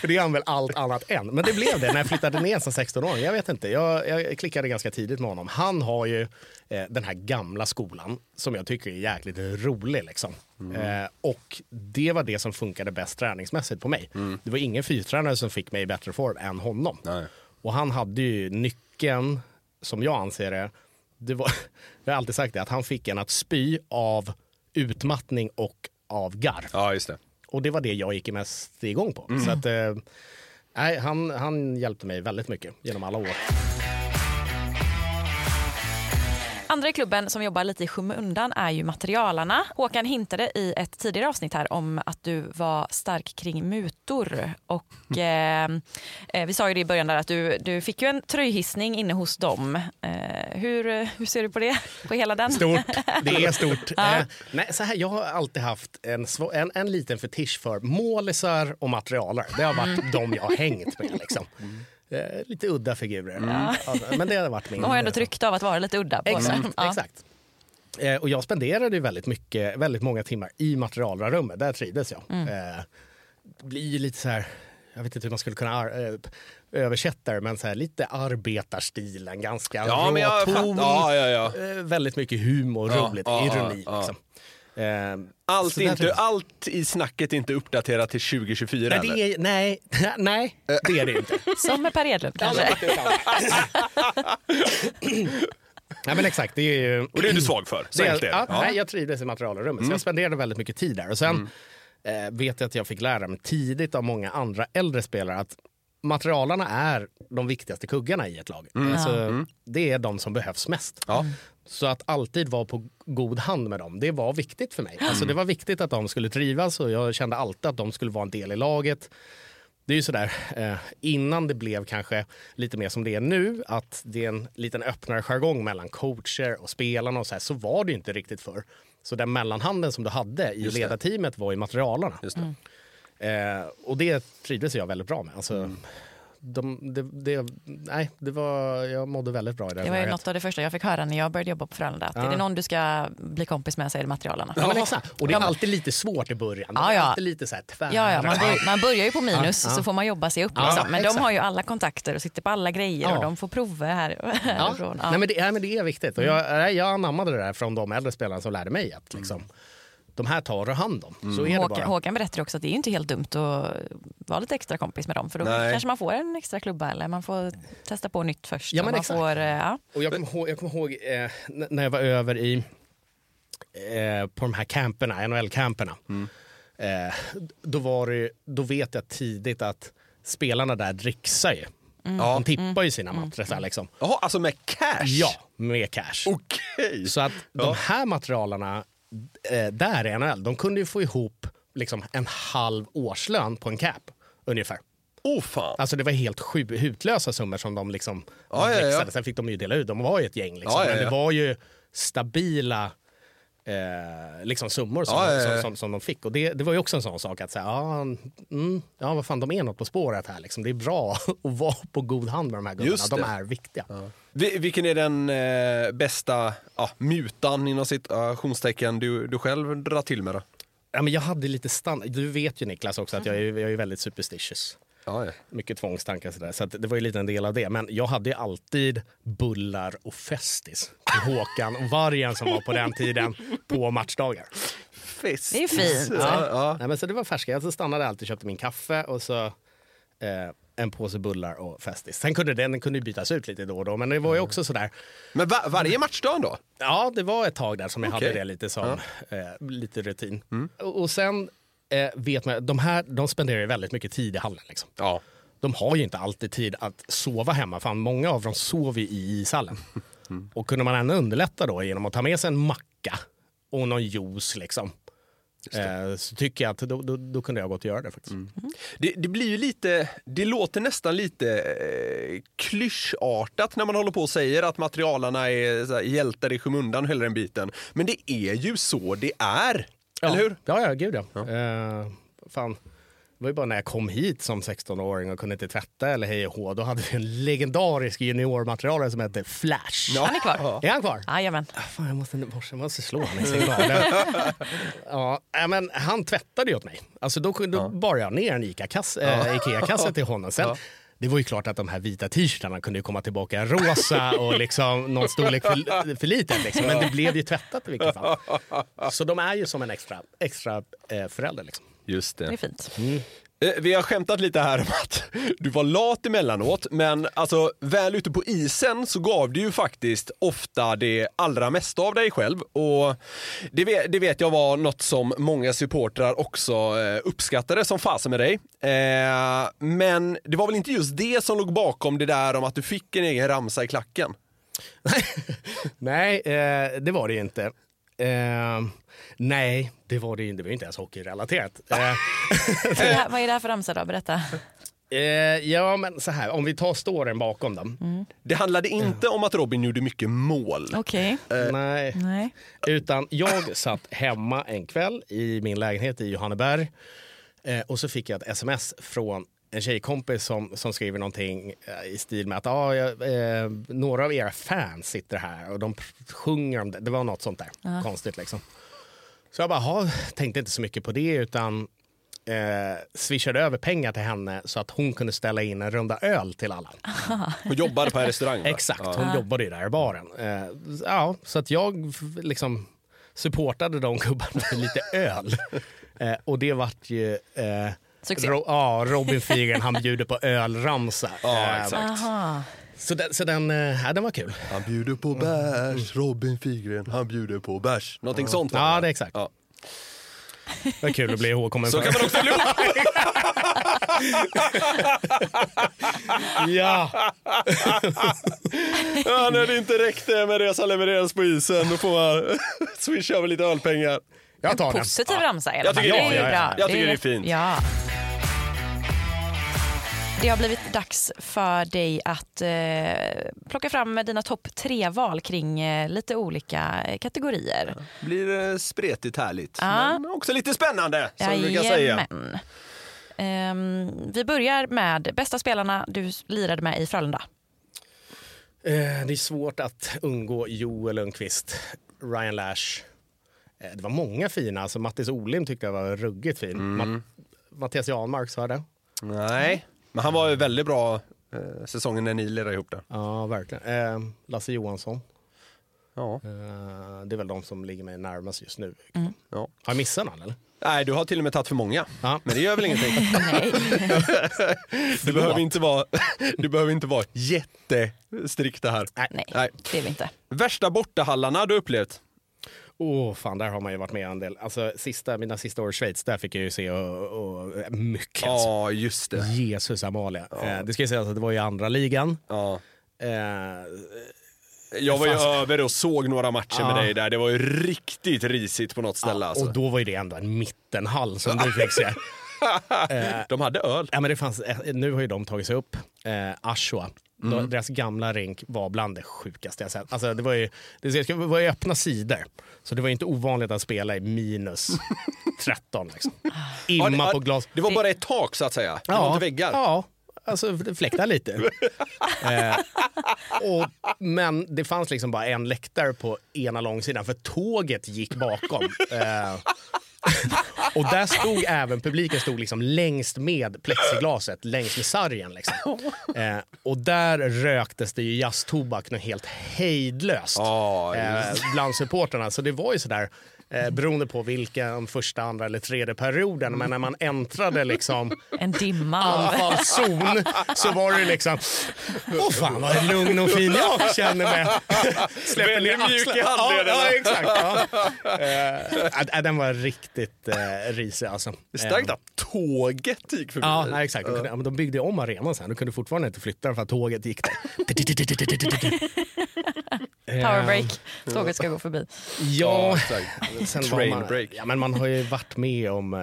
[SPEAKER 3] För det är han väl allt annat än. Men det blev det när jag flyttade ner som 16-åring. Jag vet inte, jag, jag klickade ganska tidigt med honom. Han har ju eh, den här gamla skolan som jag tycker är jäkligt rolig. Liksom. Eh, och det var det som funkade bäst träningsmässigt på mig. Det var ingen fyrtränare som fick mig i bättre form än honom. Och han hade ju nyckeln, som jag anser det, det var, jag har alltid sagt det, att han fick en att spy av utmattning och av garv.
[SPEAKER 2] Ja, just det.
[SPEAKER 3] Och det var det jag gick mest igång på.
[SPEAKER 2] Mm.
[SPEAKER 3] Så att, eh, nej, han, han hjälpte mig väldigt mycket genom alla år.
[SPEAKER 1] Andra i klubben som jobbar lite i skymundan är ju materialarna. Håkan hintade i ett tidigare avsnitt här om att du var stark kring mutor. Och, eh, eh, vi sa ju det i början där att du, du fick ju en tröjhissning inne hos dem. Eh, hur, hur ser du på det? På hela den?
[SPEAKER 3] Stort. Det är stort.
[SPEAKER 1] Ja.
[SPEAKER 3] Eh, nej, så här, jag har alltid haft en, en, en liten fetisch för målisar och materialer. Det har varit
[SPEAKER 1] Mm.
[SPEAKER 3] de jag har hängt med. Liksom. Eh, lite udda figurer. Ja, men det har varit min...
[SPEAKER 1] De har ju ändå tryckt av att vara lite udda. På
[SPEAKER 3] Exakt.
[SPEAKER 1] sig. Ja.
[SPEAKER 3] exakt. Eh, och jag spenderade väldigt, mycket, väldigt många timmar i materialrummet. Där trivdes jag.
[SPEAKER 1] Mm.
[SPEAKER 3] Eh, blir lite så här, jag vet inte hur man skulle kunna eh, översätta det, men så här, lite arbetarstilen. Ganska
[SPEAKER 2] Ja, men jag
[SPEAKER 3] råton.
[SPEAKER 2] fattar. Ja, ja, ja.
[SPEAKER 3] Eh, väldigt mycket humor,
[SPEAKER 2] Ja,
[SPEAKER 3] roligt,
[SPEAKER 2] ja,
[SPEAKER 3] ironi.
[SPEAKER 2] ja, ja.
[SPEAKER 3] Liksom. Eh,
[SPEAKER 2] Allt,
[SPEAKER 3] så
[SPEAKER 2] inte,
[SPEAKER 3] trivs-
[SPEAKER 2] allt i snacket är inte uppdaterat till 2024
[SPEAKER 3] Nej,
[SPEAKER 2] eller?
[SPEAKER 3] det är, nej, nej, det är det inte.
[SPEAKER 1] Som med Per Edlund kanske.
[SPEAKER 3] Nej men exakt. Det är ju...
[SPEAKER 2] Och det är du svag för? Så
[SPEAKER 3] Det,
[SPEAKER 2] är det.
[SPEAKER 3] ja,
[SPEAKER 2] Ja.
[SPEAKER 3] Nej, jag trivdes i materialrummet, så
[SPEAKER 2] Mm.
[SPEAKER 3] jag spenderade väldigt mycket tid där. Och sen
[SPEAKER 2] Mm.
[SPEAKER 3] eh, vet jag att jag fick lära mig tidigt av många andra äldre spelare att materialarna är de viktigaste kuggarna i ett lag.
[SPEAKER 2] Mm.
[SPEAKER 3] Alltså,
[SPEAKER 2] Ja. Mm.
[SPEAKER 3] Det är de som behövs mest. Så att alltid vara på god hand med dem, det var viktigt för mig. Alltså, det var viktigt att de skulle trivas och jag kände alltid att de skulle vara en del i laget. Det är ju sådär, eh, innan det blev kanske lite mer som det är nu, att det är en liten öppnare jargong mellan coacher och spelarna och så här, så var det ju inte riktigt för. Så den mellanhanden som du hade i ledarteamet var i materialarna. Eh, och det trivdes jag väldigt bra med. Alltså,
[SPEAKER 2] Mm.
[SPEAKER 3] De, det, det, nej, det var, jag mådde väldigt bra i det.
[SPEAKER 1] Det var ju något av det första jag fick höra när jag började jobba på Frölunda. Att
[SPEAKER 3] Ja.
[SPEAKER 1] Är det någon du ska bli kompis med så är det materialarna.
[SPEAKER 3] Ja, men exakt. Och det är alltid lite svårt i början.
[SPEAKER 1] Ja, ja.
[SPEAKER 3] alltid lite så här tvära.
[SPEAKER 1] Ja, ja man, bör, man börjar ju på minus
[SPEAKER 3] Ja,
[SPEAKER 1] så får man jobba sig upp. Liksom. Men de
[SPEAKER 3] exakt.
[SPEAKER 1] har ju alla kontakter och sitter på alla grejer och de får prover här härifrån.
[SPEAKER 3] Nej, men det, nej, men det är viktigt. Och jag, nej, jag anammade det där från de äldre spelarna som lärde mig att liksom, de här tar du hand om. Så är det
[SPEAKER 1] Håkan,
[SPEAKER 3] bara.
[SPEAKER 1] Håkan berättar också att det är inte helt dumt att vara lite extra kompis med dem för då
[SPEAKER 3] Nej.
[SPEAKER 1] kanske man får en extra klubba eller man får testa på nytt först.
[SPEAKER 3] Ja,
[SPEAKER 1] och
[SPEAKER 3] men
[SPEAKER 1] man
[SPEAKER 3] exakt.
[SPEAKER 1] får, eh, ja.
[SPEAKER 3] Och jag kommer ihåg, jag kommer ihåg eh, när jag var över i, eh, på de här camperna, NHL-camperna. Eh, då, var det, då vet jag tidigt att spelarna där dricksar ju.
[SPEAKER 2] Mm.
[SPEAKER 3] De tippar
[SPEAKER 2] Mm.
[SPEAKER 3] ju sina matrasar. Liksom.
[SPEAKER 2] Jaha, alltså med cash?
[SPEAKER 3] Ja, med cash.
[SPEAKER 2] Okej.
[SPEAKER 3] Så att
[SPEAKER 2] Ja.
[SPEAKER 3] de här materialarna eh, där i NHL, de kunde ju få ihop liksom, en halv årslön på en cap ungefär.
[SPEAKER 2] Oh fan.
[SPEAKER 3] Alltså det var helt sju, hutlösa summor som de liksom
[SPEAKER 2] Ja, ja, ja.
[SPEAKER 3] Sen fick de ju dela ut, de var ju ett gäng liksom. Men det var ju stabila eh, liksom summor som,
[SPEAKER 2] Ja, ja, ja.
[SPEAKER 3] Som, som, de fick. Och det, det var ju också en sån sak att säga, ja, mm, ja vad fan de är något på spåret här liksom. Det är bra att vara på god hand med de här gubbarna. De är viktiga.
[SPEAKER 2] Vi- Vilken är den eh, bästa ja, mutan inom citationstecken du, du själv drar till med då?
[SPEAKER 3] Ja, men jag hade lite stand... Du vet ju Niklas också att jag är, jag är väldigt superstitious.
[SPEAKER 2] Ja, ja.
[SPEAKER 3] Mycket tvångstankar sådär. Så att det var ju lite en del av det. Men jag hade ju alltid bullar och festis till Håkan och Vargen som var på den tiden på matchdagar.
[SPEAKER 2] Festis.
[SPEAKER 1] Det är fint.
[SPEAKER 3] Ja, Nej, men så det var färska. Jag stannade alltid och köpte min kaffe och så eh, en påse bullar och Festis. Sen kunde den, kunde bytas ut lite då och då, men det var ju också sådär.
[SPEAKER 2] Men va- varje matchdag då?
[SPEAKER 3] Ja, det var ett tag där som jag
[SPEAKER 2] Okej.
[SPEAKER 3] hade det lite som eh, lite rutin. Och, och sen eh, vet man, de här de spenderar ju väldigt mycket tid i hallen. Liksom.
[SPEAKER 2] Ja.
[SPEAKER 3] De har ju inte alltid tid att sova hemma. Fan, många av dem sover ju i ishallen. Och kunde man ändå underlätta då genom att ta med sig en macka och någon juice liksom. Eh, så tycker jag att då, då, då kunde jag gått och göra det faktiskt.
[SPEAKER 2] Det, det blir ju lite, det låter nästan lite eh, klyschartat när man håller på och säger att materialarna är så här, hjältar i skymundan hela den biten. Men det är ju så det är. Eller hur?
[SPEAKER 3] Ja, ja, gud ja. Eh, fan. Det var ju bara när jag kom hit som 16-åring och kunde inte tvätta eller hej och hå. Då hade vi en legendarisk juniormaterialare som hette Flash.
[SPEAKER 1] Han är kvar.
[SPEAKER 3] Är han kvar?
[SPEAKER 1] Jajamän.
[SPEAKER 3] Ah, Fan, jag måste, jag måste slå honom i signalen. ja, men han tvättade ju åt mig. Alltså, då då bar jag ner en Ica-kasse äh, Ikea-kasse till honom. Sen, Det var ju klart att de här vita t-shirtarna kunde ju komma tillbaka rosa och liksom någon storlek för, för liten. Liksom. Men det blev ju tvättat i vilket fall. Så de är ju som en extra, extra eh, förälder. Liksom.
[SPEAKER 2] Just
[SPEAKER 1] Det är fint.
[SPEAKER 2] Eh, Vi har skämtat lite här om att du var lat emellanåt, men alltså väl ute på isen så gav du ju faktiskt ofta det allra mesta av dig själv. Och det vet, det vet jag var något som många supportrar också eh, uppskattade som fasen med dig. Eh, men det var väl inte just det som låg bakom det där om att du fick en egen ramsa i klacken?
[SPEAKER 3] Nej, eh, det var det ju inte. Eh, nej, det var det. Det var inte ens hockeyrelaterat. Eh,
[SPEAKER 1] Vad är det här- Vad är det här för ramsa då? Berätta.
[SPEAKER 3] eh, ja, men så här, om vi tar storyn bakom dem.
[SPEAKER 2] Det handlade inte om att Robin gjorde mycket mål.
[SPEAKER 1] Okej.
[SPEAKER 3] Nej.
[SPEAKER 1] Nej.
[SPEAKER 3] Utan jag satt hemma en kväll i min lägenhet i Johanneberg eh, och så fick jag ett sms från en tjejkompis som, som skriver någonting eh, i stil med att ah, jag, eh, några av era fans sitter här och de sjunger om det. Det var något sånt där konstigt liksom. Så jag bara, "Ha, tänkte inte så mycket på det utan eh, swishade över pengar till henne så att hon kunde ställa in en runda öl till alla.
[SPEAKER 2] Och jobbade på en restaurang.
[SPEAKER 3] Exakt, hon jobbade ju där i baren. Eh, ja, så att jag liksom supportade de gubbarna med lite öl. Eh, och det vart ju... Eh,
[SPEAKER 1] Succé.
[SPEAKER 3] Ro- ja, Robin Figren, han bjuder på ölramsa.
[SPEAKER 2] Ja,
[SPEAKER 3] Eh,
[SPEAKER 2] exakt.
[SPEAKER 1] Aha.
[SPEAKER 3] Så den, så den, eh, ja, den var kul.
[SPEAKER 2] Han bjuder på bärs, Robin Figren, han bjuder på bärs. Någonting sånt var
[SPEAKER 3] Ja, det är exakt.
[SPEAKER 2] Ja.
[SPEAKER 3] Det var kul att bli ihågkommen
[SPEAKER 2] Så kan man också bli
[SPEAKER 3] Ja,
[SPEAKER 2] ja, När det inte räckte med det som levererades på isen, då får man swisha över lite ölpengar.
[SPEAKER 3] Jag tar den.
[SPEAKER 1] Positiv ramsa i alla
[SPEAKER 2] Jag tycker
[SPEAKER 1] det
[SPEAKER 2] det
[SPEAKER 1] är
[SPEAKER 3] ja, ja.
[SPEAKER 1] bra.
[SPEAKER 2] Jag tycker det är fint.
[SPEAKER 1] Ja. Det har blivit dags för dig att eh, plocka fram dina topp tre-val kring eh, lite olika kategorier.
[SPEAKER 2] Blir eh, spretigt härligt,
[SPEAKER 1] Ja.
[SPEAKER 2] men också lite spännande som vi brukar säga.
[SPEAKER 1] Jajamän. Ehm, vi börjar med bästa spelarna du lirade med i Frölunda.
[SPEAKER 3] Eh, det är svårt att undgå Joel Lundqvist, Ryan Lash. Eh, det var många fina. Alltså, Mattis Olim tyckte jag var ruggigt fin. Ma- Mattias Janmark sa det.
[SPEAKER 2] Nej, men han var ju väldigt bra eh, säsongen när ni lirade ihop det.
[SPEAKER 3] Ja, verkligen. Eh, Lasse Johansson.
[SPEAKER 2] Ja.
[SPEAKER 3] Eh, det är väl de som ligger mig närmast just nu.
[SPEAKER 2] Ja.
[SPEAKER 3] Har jag missat någon eller?
[SPEAKER 2] Nej, du har till och med tagit för många.
[SPEAKER 3] Ja.
[SPEAKER 2] Men det gör väl ingenting. Du behöver inte vara, du behöver inte vara jättestrikta här.
[SPEAKER 1] Nej,
[SPEAKER 2] Nej.
[SPEAKER 1] det är vi inte.
[SPEAKER 2] Värsta bortahallarna du upplevt?
[SPEAKER 3] Åh, fan, där har man ju varit med en del. Alltså, sista, mina sista år i Schweiz, där fick jag ju se och, och, mycket.
[SPEAKER 2] Ja,
[SPEAKER 3] Alltså.
[SPEAKER 2] just det.
[SPEAKER 3] Jesus Amalia. Eh, det ska ju sägas att det var i andra ligan.
[SPEAKER 2] Ja.
[SPEAKER 3] Eh,
[SPEAKER 2] Jag var ju
[SPEAKER 3] Fast-
[SPEAKER 2] över och såg några matcher med dig där. Det var ju riktigt risigt på något ställe. alltså.
[SPEAKER 3] Och då var ju det ändå en mittenhall som du fick se.
[SPEAKER 2] De hade öl.
[SPEAKER 3] Ja, men det fanns, eh, nu har ju de tagit sig upp. Eh, Ashwa. Då- Deras gamla rink var bland det sjukaste jag sett. Alltså, det, var ju, det var ju öppna sidor. Så det var inte ovanligt att spela i minus 13. Liksom. Imma
[SPEAKER 2] Ja, det-
[SPEAKER 3] på glas.
[SPEAKER 2] Det var bara ett tak så att säga. Det var inte väggar.
[SPEAKER 3] Ja, alltså fläktar lite. eh, och, men det fanns liksom bara en läktare på ena långsidan för tåget gick bakom. Eh, Och där stod även publiken stod liksom längst med plexiglaset, längst med sargen. Liksom. Eh, och där röktes det ju jazztobak helt hejdlöst
[SPEAKER 2] Ja,
[SPEAKER 3] eh, bland supporterna. Så det var ju sådär, eh, beroende på vilken första, andra eller tredje perioden. Men när man äntrade liksom
[SPEAKER 1] En dimma
[SPEAKER 3] anfallszon så var det liksom, åh fan vad lugn och fin jag känner mig. Släpper ner
[SPEAKER 2] mjuk i
[SPEAKER 3] axlarna.
[SPEAKER 2] handlederna.
[SPEAKER 3] Ja, ja, exakt. Ja. Eh, den var riktigt eh, risig alltså.
[SPEAKER 2] Det starkt att tåget gick förbi.
[SPEAKER 3] Ja, nej, exakt. De, kunde, ja, men de byggde om arenan sen. De kunde fortfarande inte flytta den för att tåget gick där.
[SPEAKER 1] Powerbreak. Tåget ska gå förbi.
[SPEAKER 3] Ja, sen
[SPEAKER 2] Train
[SPEAKER 3] man,
[SPEAKER 2] break.
[SPEAKER 3] ja, men man har ju varit med om... Eh,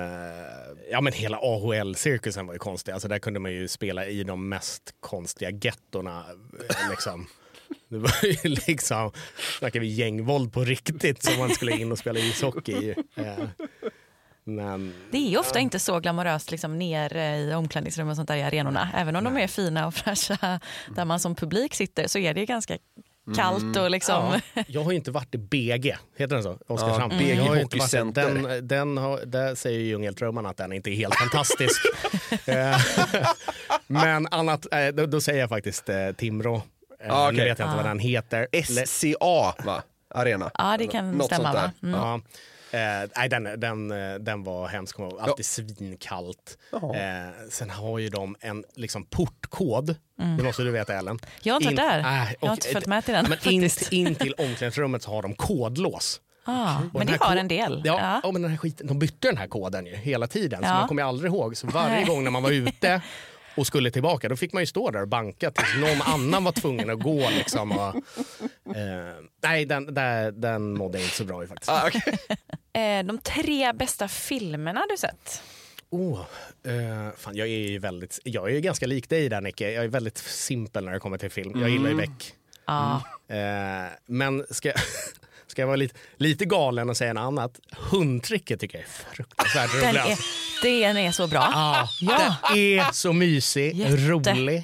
[SPEAKER 3] ja, men hela AHL-cirkusen var ju konstig. Alltså, där kunde man ju spela i de mest konstiga gettorna. eh, Liksom. Det var ju liksom, snackar vi gängvåld på riktigt som man skulle in och spela ishockey i. Eh, Men
[SPEAKER 1] Det är ju ofta inte så glamoröst liksom nere i omklädningsrum och sånt där i arenorna. Även om de är fina och fräscha där man som publik sitter så är det ganska kallt och liksom...
[SPEAKER 3] Ja, jag har ju inte varit i BG, heter den så? Oskarshamn.
[SPEAKER 2] Ja, BG
[SPEAKER 3] Jag har ju inte varit-
[SPEAKER 2] Hockeycenter.
[SPEAKER 3] Den, den har, där säger ju Ljungälvströmman att den inte är helt fantastisk. Eh, Men annat, eh, då, då säger jag faktiskt eh, Timrå. Eh,
[SPEAKER 2] Ah,
[SPEAKER 3] Nu
[SPEAKER 2] okej.
[SPEAKER 3] vet jag inte vad den heter.
[SPEAKER 2] SCA, va? Arena.
[SPEAKER 1] Ja, det kan
[SPEAKER 2] Något
[SPEAKER 1] stämma.
[SPEAKER 2] sånt där.
[SPEAKER 1] Va? Mm.
[SPEAKER 3] Ja. Eh, nej, den, den, eh, den var hemsk. Alltid svinkallt. Eh, sen har ju de en liksom, portkod. Det måste du veta Ellen.
[SPEAKER 1] Mm. Jag har inte varit där.
[SPEAKER 3] äh,
[SPEAKER 1] Jag har
[SPEAKER 3] och-
[SPEAKER 1] inte följt med till den,
[SPEAKER 3] Men in, in till omklädningsrummet så har de kodlås.
[SPEAKER 1] Ah,
[SPEAKER 3] Och
[SPEAKER 1] men det har en del.
[SPEAKER 3] Ja,
[SPEAKER 1] Ja.
[SPEAKER 3] ja. men den här skiten, de bytte den här koden ju hela tiden. Så
[SPEAKER 1] Ja.
[SPEAKER 3] man kommer aldrig ihåg. Så varje gång när man var ute och skulle tillbaka då fick man ju stå där och banka tills någon annan var tvungen att gå. Liksom, och, eh, nej, den, den, den mådde inte så bra i faktiskt.
[SPEAKER 2] Ah, okej.
[SPEAKER 1] Eh, De tre bästa filmerna du sett?
[SPEAKER 3] Oh, eh, fan, jag är ju väldigt, jag är ju ganska lik dig där Nicke. Jag är väldigt simpel när det kommer till film. Jag gillar ju Beck.
[SPEAKER 1] Ja.
[SPEAKER 3] Eh, men ska, ska jag vara lite, lite galen och säga något annat? Hundtricket tycker jag är fruktansvärt
[SPEAKER 1] Den
[SPEAKER 3] rolig.
[SPEAKER 1] är,
[SPEAKER 3] alltså.
[SPEAKER 1] den är så bra.
[SPEAKER 3] Ja,
[SPEAKER 1] Ja.
[SPEAKER 3] Den är så mysig,
[SPEAKER 1] Jätte.
[SPEAKER 3] rolig.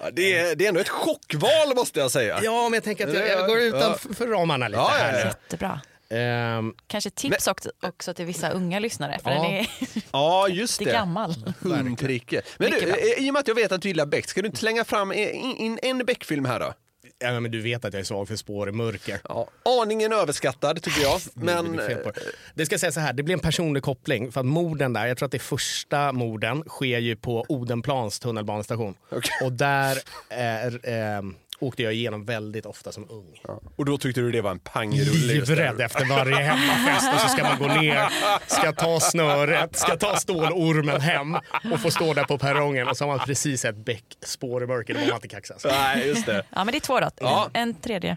[SPEAKER 2] Ja, det, är, det är ändå ett chockval måste jag säga.
[SPEAKER 3] Ja, men jag tänker att jag, jag går utanför för ramarna lite
[SPEAKER 2] Ja, ja,
[SPEAKER 3] här nu.
[SPEAKER 1] Jättebra.
[SPEAKER 3] Ehm,
[SPEAKER 1] Kanske tips också, också till vissa unga lyssnare, för
[SPEAKER 3] Ja.
[SPEAKER 1] den är
[SPEAKER 2] Ja, just det.
[SPEAKER 1] gammal.
[SPEAKER 2] Hundtricket. Men du, eh, i och med att jag vet att du gillar Beck, ska du inte slänga fram in, in en Beck-film här då?
[SPEAKER 3] Ja, men du vet att jag är svag för spår i mörker.
[SPEAKER 2] Ja. Aningen överskattad tycker jag. Men
[SPEAKER 3] Det, på det. ska säga så här, det blir en personlig koppling för att morden där, jag tror att det första morden sker ju på Odenplans tunnelbanestation.
[SPEAKER 2] Okej.
[SPEAKER 3] Och där är, eh, åkte jag igenom väldigt ofta som ung.
[SPEAKER 2] Och då tyckte du det var en pangrulle?
[SPEAKER 3] Livrädd efter varje hemmafest och så ska man gå ner, ska ta snöret, ska ta stålormen hem och få stå där på perrongen och så har man precis ett bäck spår i mörker, då var man inte kaxig.
[SPEAKER 2] Nej, just det.
[SPEAKER 1] Ja, men det är två då.
[SPEAKER 2] Ja.
[SPEAKER 1] En tredje.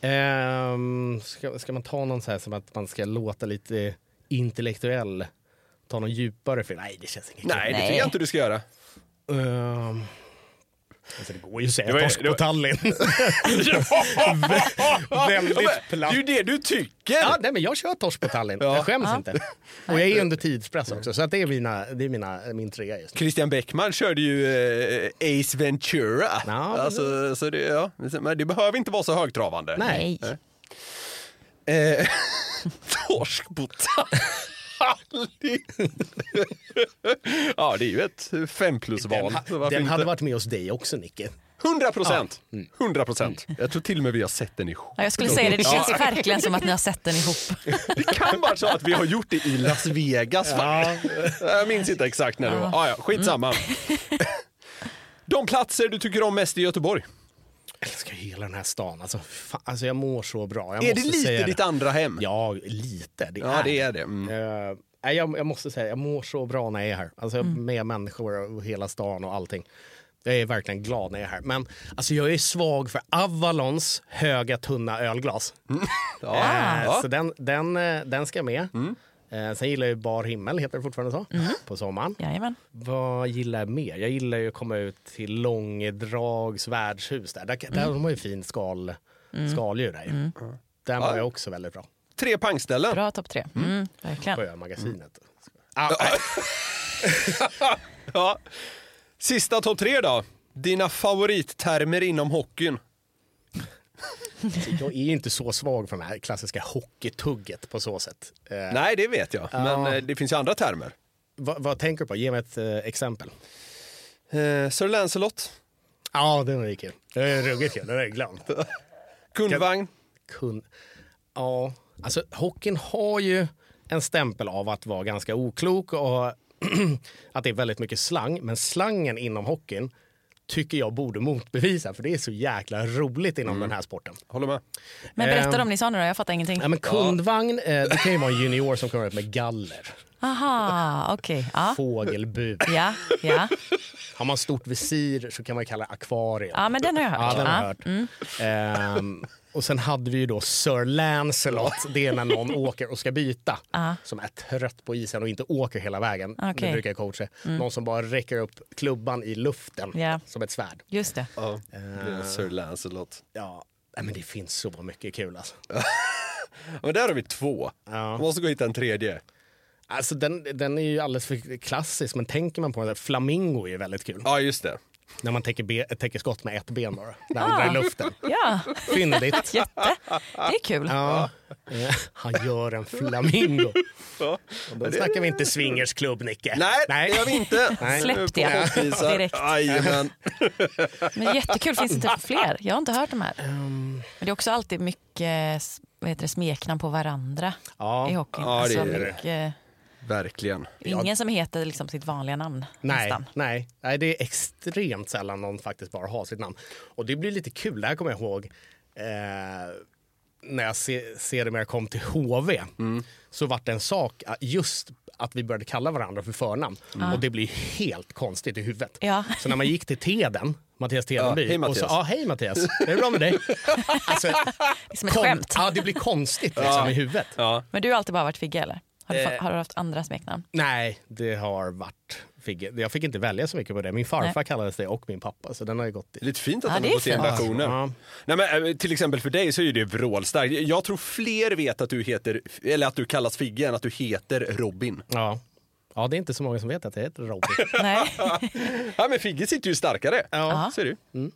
[SPEAKER 3] Ehm, ska, ska man ta någon så här som att man ska låta lite intellektuell? Ta någon djupare film? Nej, det känns inget
[SPEAKER 2] Nej, det tycker jag inte du ska göra.
[SPEAKER 3] Ehm, alltså det går ju att säga
[SPEAKER 2] Det var
[SPEAKER 3] torsk
[SPEAKER 2] det
[SPEAKER 3] på
[SPEAKER 2] var-
[SPEAKER 3] Tallinn. Väldigt
[SPEAKER 2] Ja,
[SPEAKER 3] platt.
[SPEAKER 2] det är ju det du tycker!
[SPEAKER 3] Ja, nej, men jag kör torsk på Tallinn.
[SPEAKER 2] Ja.
[SPEAKER 3] Jag skäms inte. Och jag är under tidspress också, så att det är, mina, det är mina, min trea just nu.
[SPEAKER 2] Christian Bäckman körde ju eh, Ace Ventura.
[SPEAKER 3] Ja,
[SPEAKER 2] alltså, så det, ja, men det behöver inte vara så högtravande.
[SPEAKER 3] Nej.
[SPEAKER 1] Nej.
[SPEAKER 2] Eh, torsk på Tallinn. Ja, det är ju ett fem plus-val.
[SPEAKER 3] Den, ha, den hade varit med hos dig också, Nicke.
[SPEAKER 2] 100 procent! 100 procent. Jag tror till och med vi har sett den ihop.
[SPEAKER 1] Ja, jag skulle säga det, det känns verkligen som att ni har sett den ihop.
[SPEAKER 2] Det kan vara så att vi har gjort det i Las Vegas. Ja. Jag minns inte exakt när det var. Ah, ja, skitsamma. De platser du tycker om mest i Göteborg?
[SPEAKER 3] Jag älskar hela den här stan. Alltså, fan, alltså jag mår så bra. Jag
[SPEAKER 2] är det lite
[SPEAKER 3] säga
[SPEAKER 2] ditt
[SPEAKER 3] det.
[SPEAKER 2] andra hem?
[SPEAKER 3] Ja, lite. Det
[SPEAKER 2] Ja,
[SPEAKER 3] är
[SPEAKER 2] det är det. Mm.
[SPEAKER 3] Nej, jag, jag måste säga, jag mår så bra när jag är här. Alltså, Med människor och hela stan och allting. Jag är verkligen glad när jag är här. Men alltså, jag är svag för Avalons höga tunna ölglas.
[SPEAKER 2] Ja.
[SPEAKER 3] Eh,
[SPEAKER 2] Ja.
[SPEAKER 3] Så den, den, eh, den ska med. Eh, sen gillar jag ju Bar himmel, heter det fortfarande så? På sommaren.
[SPEAKER 1] Jajamän.
[SPEAKER 3] Vad gillar jag mer? Jag gillar ju att komma ut till Långedrags värdshus. Där, där, där de har ju fint skal, skaldjur. Där, ju. Där var jag också väldigt bra.
[SPEAKER 2] Tre pangställen.
[SPEAKER 1] Bra topp tre. Mm, verkligen.
[SPEAKER 3] Sjömagasinet. Ah,
[SPEAKER 2] Ja. Sista topp tre då. Dina favorittermer inom hockeyn?
[SPEAKER 3] Jag är inte så svag för det här klassiska hockeytugget på så sätt. Eh,
[SPEAKER 2] Nej, det vet jag. Men
[SPEAKER 3] Ja.
[SPEAKER 2] eh, det finns ju andra termer.
[SPEAKER 3] vad, vad tänker du på? Ge mig ett eh, exempel.
[SPEAKER 2] Eh, Sir Lancelot,
[SPEAKER 3] Ja, den är kul. Det är ruggigt kul, har jag glömt.
[SPEAKER 2] kundvagn.
[SPEAKER 3] Kun... Ja, alltså hockeyn har ju en stämpel av att vara ganska oklok och att det är väldigt mycket slang. Men slangen inom hockeyn tycker jag borde motbevisa för det är så jäkla roligt inom den här sporten.
[SPEAKER 2] Håller med.
[SPEAKER 1] Men berätta
[SPEAKER 3] Ehm,
[SPEAKER 1] om ni sa nu då, jag fattar ingenting.
[SPEAKER 3] Ja, men kundvagn, eh, det kan ju vara en junior som kommer ut med galler,
[SPEAKER 1] Aha, okej. Ja.
[SPEAKER 3] fågelbur.
[SPEAKER 1] Ja, ja.
[SPEAKER 3] Har man stort visir så kan man kalla det akvarium.
[SPEAKER 1] ja, men den har jag hört.
[SPEAKER 3] Ja, den har jag
[SPEAKER 1] Ja.
[SPEAKER 3] hört.
[SPEAKER 1] Mm.
[SPEAKER 3] Ehm, och sen hade vi ju då Sir Lancelot. Det är när någon åker och ska byta.
[SPEAKER 1] Ja.
[SPEAKER 3] Som är trött på isen och inte åker hela vägen. Det
[SPEAKER 1] Okej.
[SPEAKER 3] brukar jag coacha. Någon som bara räcker upp klubban i luften
[SPEAKER 1] Ja.
[SPEAKER 3] som ett svärd.
[SPEAKER 1] Just det.
[SPEAKER 2] Ja, det är Sir Lancelot.
[SPEAKER 3] Ja, nej, men det finns så mycket kul alltså.
[SPEAKER 2] Men där har vi två.
[SPEAKER 3] Ja.
[SPEAKER 2] Man måste gå och hitta en tredje.
[SPEAKER 3] Alltså den, den är ju alldeles för klassisk, men tänker man på det, flamingo är ju väldigt kul.
[SPEAKER 2] Ja, just det.
[SPEAKER 3] När man täcker, be, täcker skott med ett ben bara. Det andra i luften.
[SPEAKER 1] Ja,
[SPEAKER 3] Fyndigt.
[SPEAKER 1] jätte. Det är kul.
[SPEAKER 3] Ja. Eh, Han gör en flamingo.
[SPEAKER 2] Ja.
[SPEAKER 3] Och då snackar vi inte swingersklubb, Nicke.
[SPEAKER 2] Nej, det gör vi inte.
[SPEAKER 3] Nej.
[SPEAKER 1] Släpp det direkt.
[SPEAKER 2] Jajamän.
[SPEAKER 1] Men jättekul, finns det inte fler? Jag har inte hört de här.
[SPEAKER 3] Ehm.
[SPEAKER 1] Men det är också alltid mycket vad heter det, smeknamn på varandra
[SPEAKER 3] Ja.
[SPEAKER 1] i hockeyn.
[SPEAKER 2] Ja, det
[SPEAKER 1] alltså
[SPEAKER 2] är det.
[SPEAKER 1] mycket,
[SPEAKER 2] Verkligen.
[SPEAKER 1] ingen som heter liksom sitt vanliga namn.
[SPEAKER 3] Nej,
[SPEAKER 1] nästan.
[SPEAKER 3] nej, nej, det är extremt sällan någon faktiskt bara har sitt namn. Och det blir lite kul, det här kommer jag ihåg eh, när jag se, ser det när jag kom till HV. Så vart det en sak att just att vi började kalla varandra för förnamn. Och det blir helt konstigt i huvudet.
[SPEAKER 1] Ja.
[SPEAKER 3] Så när man gick till Teden, Mattias Tedenby,
[SPEAKER 2] Ja, hej,
[SPEAKER 3] och så,
[SPEAKER 2] Mattias.
[SPEAKER 3] ja hej Mattias, är det bra med dig? Alltså,
[SPEAKER 1] Det är som ett skämt.
[SPEAKER 3] Ja, det blir konstigt liksom, i huvudet.
[SPEAKER 2] Ja.
[SPEAKER 1] Men du har alltid bara varit Figge eller? Har du,
[SPEAKER 3] Eh.
[SPEAKER 1] har du haft andra smeknamn?
[SPEAKER 3] Nej, det har varit Figge. Jag fick inte välja så mycket på det. Min farfar
[SPEAKER 1] Nej.
[SPEAKER 3] kallades det och min pappa, så den har ju gått i.
[SPEAKER 2] Lite fint att
[SPEAKER 1] Ja,
[SPEAKER 2] den har gått i generationer.
[SPEAKER 3] Ja.
[SPEAKER 2] Nej, men, eh, till exempel för dig så är det vrålstarkt. Jag tror fler vet att du heter, eller att du kallas Figge än att du heter Robin.
[SPEAKER 3] Ja. ja, det är inte så många som vet att det heter Robin.
[SPEAKER 1] Nej.
[SPEAKER 2] Ja men Figge sitter ju starkare.
[SPEAKER 3] Ja.
[SPEAKER 2] Så är det ju.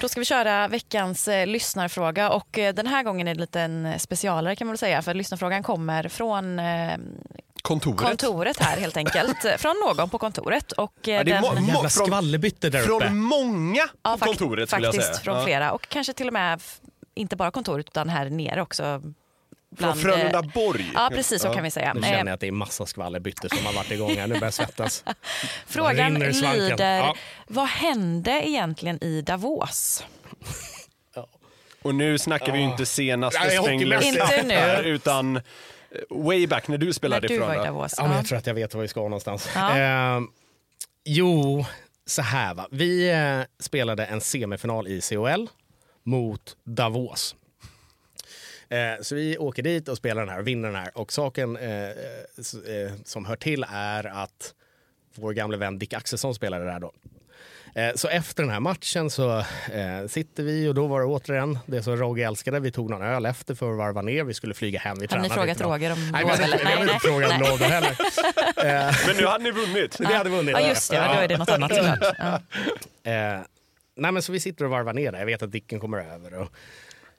[SPEAKER 1] Då ska vi köra veckans eh, lyssnarfråga och eh, den här gången är det lite en specialare kan man väl säga för lyssnarfrågan kommer från eh,
[SPEAKER 2] Kontoret.
[SPEAKER 1] kontoret här helt enkelt. Från någon på kontoret. Och, eh,
[SPEAKER 2] Ja, det är
[SPEAKER 1] den,
[SPEAKER 2] må- må-
[SPEAKER 3] Jävla
[SPEAKER 2] från-
[SPEAKER 3] skvallerbytte där uppe.
[SPEAKER 2] Från många på
[SPEAKER 1] ja, fakt-
[SPEAKER 2] kontoret skulle jag
[SPEAKER 1] Faktiskt
[SPEAKER 2] säga.
[SPEAKER 1] från
[SPEAKER 2] Ja.
[SPEAKER 1] flera och kanske till och med f- inte bara kontoret utan här nere också.
[SPEAKER 2] Från Frölundaborg.
[SPEAKER 1] Ja precis så kan vi säga.
[SPEAKER 3] Nu
[SPEAKER 1] Eh,
[SPEAKER 3] känner jag att det är massa skvallerbyttor som har varit igång här. Nu börjar jag svettas.
[SPEAKER 1] Frågan lyder,
[SPEAKER 3] Ja.
[SPEAKER 1] vad hände egentligen i Davos?
[SPEAKER 2] Och nu snackar vi ju inte senaste
[SPEAKER 1] nu.
[SPEAKER 2] här, utan eh, way back när du
[SPEAKER 1] När
[SPEAKER 2] spelade
[SPEAKER 1] du
[SPEAKER 2] i
[SPEAKER 1] var i
[SPEAKER 2] Frölunda.
[SPEAKER 1] Davos?
[SPEAKER 3] Ja, men
[SPEAKER 1] Ja.
[SPEAKER 3] jag tror att jag vet var vi ska någonstans.
[SPEAKER 1] Ja.
[SPEAKER 3] Eh, jo, så här va. Vi eh, spelade en semifinal i COL mot Davos. Eh, så vi åker dit och spelar den här och vinner den här. Och saken eh, eh, som hör till är att vår gamle vän Dick Axelsson spelade där då. Så efter den här matchen så eh, sitter vi och då var det återigen det som Rogge älskade. Vi tog någon öl efter för att varva ner. Vi skulle flyga hem. Vi
[SPEAKER 1] Har ni frågat. Roger om
[SPEAKER 3] Nej,
[SPEAKER 1] lov Nej,
[SPEAKER 3] har
[SPEAKER 1] nej.
[SPEAKER 3] inte frågat lov heller.
[SPEAKER 2] Men nu hade ni vunnit.
[SPEAKER 3] Vi hade vunnit.
[SPEAKER 1] Ja just det, men då är det något annat såklart. Ja.
[SPEAKER 3] Eh, nej men så vi sitter och varvar ner där. Jag vet att Dicken kommer över. Och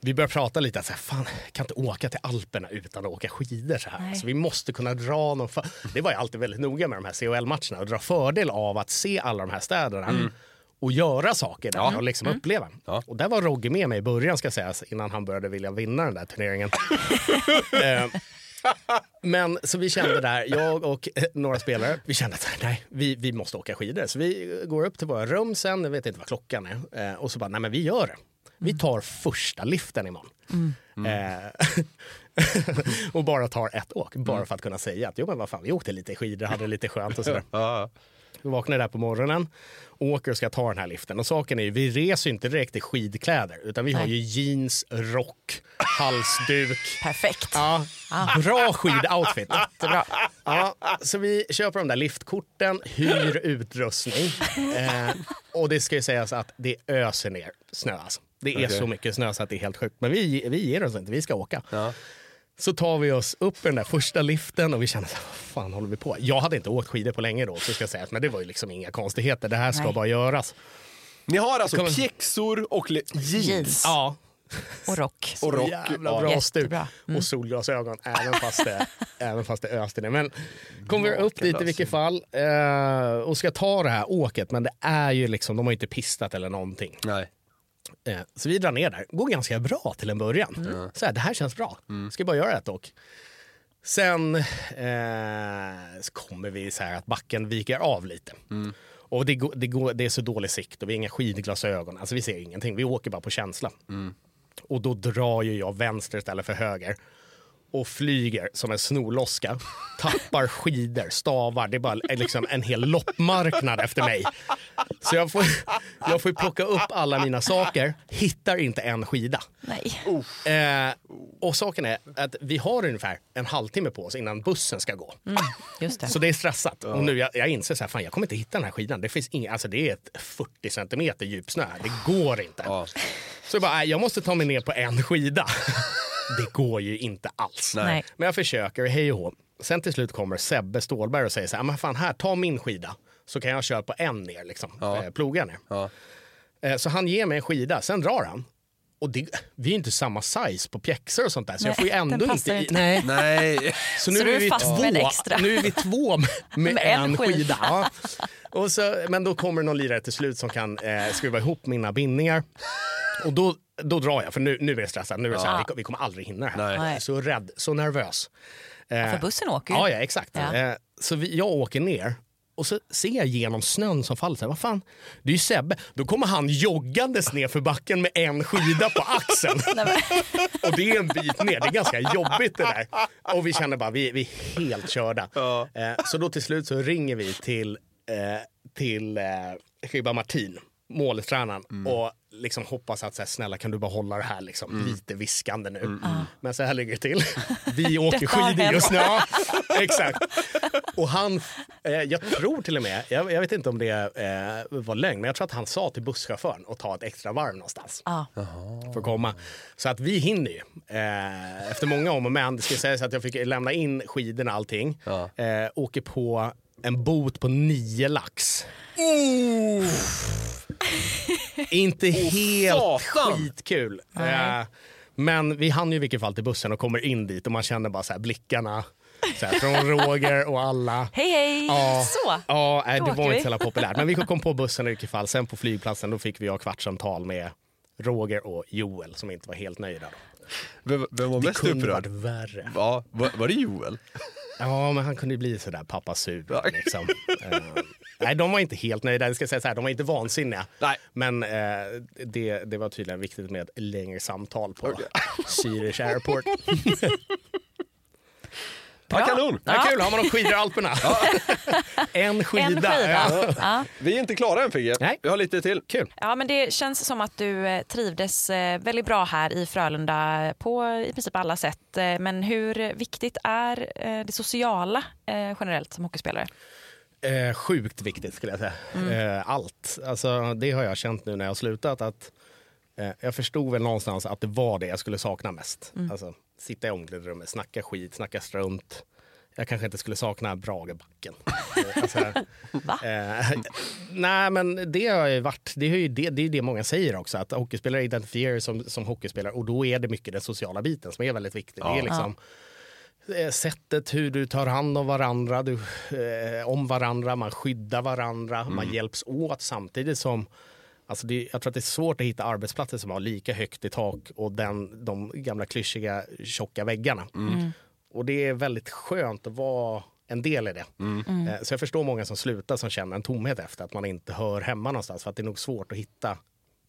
[SPEAKER 3] vi börjar prata lite. Så här, fan, jag kan inte åka till Alperna utan att åka skidor. Så här.
[SPEAKER 1] Nej.
[SPEAKER 3] Så vi måste kunna dra någon... För... Det var jag alltid väldigt noga med de här CHL-matcherna. Och dra fördel av att se alla de här städerna. Och göra saker där och liksom uppleva.
[SPEAKER 2] Ja.
[SPEAKER 3] Och där var Rogge med mig i början ska sägas innan han började vilja vinna den där turneringen. eh, men så vi kände där, jag och eh, några spelare, vi kände att nej, vi, vi måste åka skidor. Så vi går upp till våra rum sen, jag vet inte vad klockan är. Eh, och så bara, nej men vi gör det. Vi tar första liften imorgon. Eh, och bara tar ett åk, bara för att kunna säga att jo men vad fan, vi åkte lite skidor, hade det lite skönt och sådär. Vi vaknar där på morgonen, åker och ska ta den här liften. Och saken är ju, vi reser inte direkt i skidkläder, utan vi har
[SPEAKER 1] Nej.
[SPEAKER 3] ju jeans, rock, halsduk.
[SPEAKER 1] Perfekt.
[SPEAKER 3] Ja, bra skidoutfit.
[SPEAKER 1] Jättebra.
[SPEAKER 3] Ja, så vi köper de där liftkorten, hyr utrustning. Eh, och det ska ju sägas att det öser ner snö. Alltså. Det är
[SPEAKER 2] Okej.
[SPEAKER 3] så mycket snö så att det är helt sjukt. Men vi, vi ger oss inte, vi ska åka.
[SPEAKER 2] Ja.
[SPEAKER 3] Så tar vi oss upp i den där första liften och vi känner så vad fan håller vi på? Jag hade inte åkt skidor på länge då, så ska jag säga, men det var ju liksom inga konstigheter. Det här ska
[SPEAKER 1] Nej.
[SPEAKER 3] bara göras.
[SPEAKER 2] Ni har alltså
[SPEAKER 3] Kommer-
[SPEAKER 2] pjäxor och jeans.
[SPEAKER 1] Jeans.
[SPEAKER 3] Ja,
[SPEAKER 1] Och rock.
[SPEAKER 2] Och rock.
[SPEAKER 3] jävla
[SPEAKER 2] Ja.
[SPEAKER 3] bra stuk.
[SPEAKER 1] Jättebra. Mm.
[SPEAKER 3] Och solglasögon, även fast det, även fast det öste ner. Men kommer vi upp dit i vilket fall eh, och ska ta det här åket, men det är ju liksom, de har ju inte pistat eller någonting.
[SPEAKER 2] Nej.
[SPEAKER 3] Eh, så vi drar ner där. Går ganska bra till en början. Så här, det här känns bra. Ska bara göra ett åk. Sen eh, så kommer vi så här att backen viker av lite. Och det, går, det, går, det är så dålig sikt och vi har inga skidglasögon. Alltså vi ser ingenting. Vi åker bara på känsla. Och då drar ju jag vänster istället för höger. Och flyger som en snorloska. Tappar skidor, stavar. Det är bara liksom en hel loppmarknad efter mig. Så jag får, jag får plocka upp alla mina saker. Hittar inte en skida.
[SPEAKER 1] Nej.
[SPEAKER 3] Eh, och saken är att vi har ungefär en halvtimme på oss innan bussen ska gå.
[SPEAKER 1] Just det.
[SPEAKER 3] Så det är stressat. Och nu jag, jag inser så här, fan jag kommer inte hitta den här skidan. Det finns ingen, alltså det är ett 40 centimeter djup snö. Det går inte. Så jag bara, jag måste ta mig ner på en skida. Det går ju inte alls.
[SPEAKER 1] Nej.
[SPEAKER 3] Men jag försöker, hej och hå. Sen till slut kommer Sebbe Stålberg och säger så här, men fan här, ta min skida. Så kan jag köra på en ner, liksom. Eh, ploga ner.
[SPEAKER 2] Ja.
[SPEAKER 3] Eh, Så han ger mig en skida, sen drar han. Och det, vi är inte samma size på pjäxor och sånt där, så
[SPEAKER 1] Nej,
[SPEAKER 3] jag får ju ändå inte... i-
[SPEAKER 1] inte.
[SPEAKER 3] Nej.
[SPEAKER 2] Nej.
[SPEAKER 3] Så nu
[SPEAKER 1] Så
[SPEAKER 3] är
[SPEAKER 1] är
[SPEAKER 3] vi
[SPEAKER 1] fast
[SPEAKER 3] två,
[SPEAKER 1] med en extra.
[SPEAKER 3] nu är vi två med, med,
[SPEAKER 1] Med en
[SPEAKER 3] en
[SPEAKER 1] skida.
[SPEAKER 3] skida. Ja. Och så, men då kommer någon lirare till slut som kan eh, skruva ihop mina bindningar. Och då, då drar jag, för nu, nu är jag stressad. Nu är det så här,
[SPEAKER 1] Ja.
[SPEAKER 3] vi, vi kommer aldrig hinna det här.
[SPEAKER 2] Nej.
[SPEAKER 3] Så rädd, så nervös. Eh,
[SPEAKER 1] För bussen åker ju.
[SPEAKER 3] Ja, ja exakt.
[SPEAKER 1] Ja.
[SPEAKER 3] Eh, så vi, jag åker ner och så ser jag genom snön som faller. Så här, vad fan, det är ju Sebbe. Då kommer han joggandes ner för backen med en skida på axeln. och det är en bit ner. Det är ganska jobbigt det där. Och vi känner bara, vi, vi är helt körda. Eh, så då till slut så ringer vi till, eh, till eh, Martin, måltränaren. Och liksom hoppas att så här, snälla kan du bara hålla det här liksom, lite viskande nu. Men så här ligger det till. Vi åker skidor just nu. Ja, exakt. Och han, eh, jag tror till och med, jag, jag vet inte om det eh, var lögn, men jag tror att han sa till busschauffören att ta ett extra varv någonstans
[SPEAKER 1] Ja.
[SPEAKER 3] för att komma. Så att vi hinner ju. Eh, efter många om och men, det ska sägas att jag fick lämna in skidorna och allting. Eh, åker på en bot på nio lax. Inte helt
[SPEAKER 2] satan!
[SPEAKER 3] skitkul. Eh, men vi hann ju i vilket fall till bussen och kommer in dit och man känner bara så här blickarna så här, från Roger och alla.
[SPEAKER 1] Hej hej!
[SPEAKER 3] Ja.
[SPEAKER 1] Så.
[SPEAKER 3] Ja, nej,
[SPEAKER 1] Då
[SPEAKER 3] det var
[SPEAKER 1] vi.
[SPEAKER 3] inte så populärt. Men vi kom på bussen i vilket fall. Sen på flygplatsen då fick vi ha kvartssamtal med Roger och Joel som inte var helt nöjda. Då.
[SPEAKER 2] Vem, vem var
[SPEAKER 3] Det
[SPEAKER 2] mest
[SPEAKER 3] kunde
[SPEAKER 2] upprörd?
[SPEAKER 3] varit värre.
[SPEAKER 2] Ja, var, var det Joel?
[SPEAKER 3] Ja, men han kunde ju bli sådär pappa sur. Liksom. Nej, de var inte helt nöjda. Jag ska säga så här, de var inte vansinniga.
[SPEAKER 2] Nej.
[SPEAKER 3] Men eh, det, det var tydligen viktigt med ett längre samtal på Zürich Airport.
[SPEAKER 2] Ja, kanon!
[SPEAKER 3] Ja. kul, har man någon skidor i Alperna? en skida.
[SPEAKER 1] En skida.
[SPEAKER 3] Ja.
[SPEAKER 1] Ja.
[SPEAKER 2] Vi är inte klara än Figge.
[SPEAKER 3] Nej.
[SPEAKER 2] Vi har lite till.
[SPEAKER 3] Kul.
[SPEAKER 1] ja, men det känns som att du eh, trivdes eh, väldigt bra här i Frölunda på i princip alla sätt. Eh, Men hur viktigt är det sociala generellt som hockeyspelare?
[SPEAKER 3] Eh, sjukt viktigt skulle jag säga. Eh, allt. Alltså, det har jag känt nu när jag har slutat. Att, eh, jag förstod väl någonstans att det var det jag skulle sakna mest. Alltså, sitta i omklädningsrummet, snacka skit, snacka strunt. Jag kanske inte skulle sakna Bragebacken. Alltså,
[SPEAKER 1] Va?
[SPEAKER 3] eh, nej men det har ju varit, det är ju det, det, är det många säger också. Att hockeyspelare identifierar sig som, som hockeyspelare och då är det mycket den sociala biten som är väldigt viktig. Det är liksom, eh, sättet hur du tar hand om varandra, du, eh, om varandra, man skyddar varandra, man hjälps åt samtidigt som Alltså det, jag tror att det är svårt att hitta arbetsplatser som har lika högt i tak och den, de gamla klyschiga tjocka väggarna. Och det är väldigt skönt att vara en del i det. Eh, Så jag förstår många som slutar som känner en tomhet efter att man inte hör hemma någonstans. För att det är nog svårt att hitta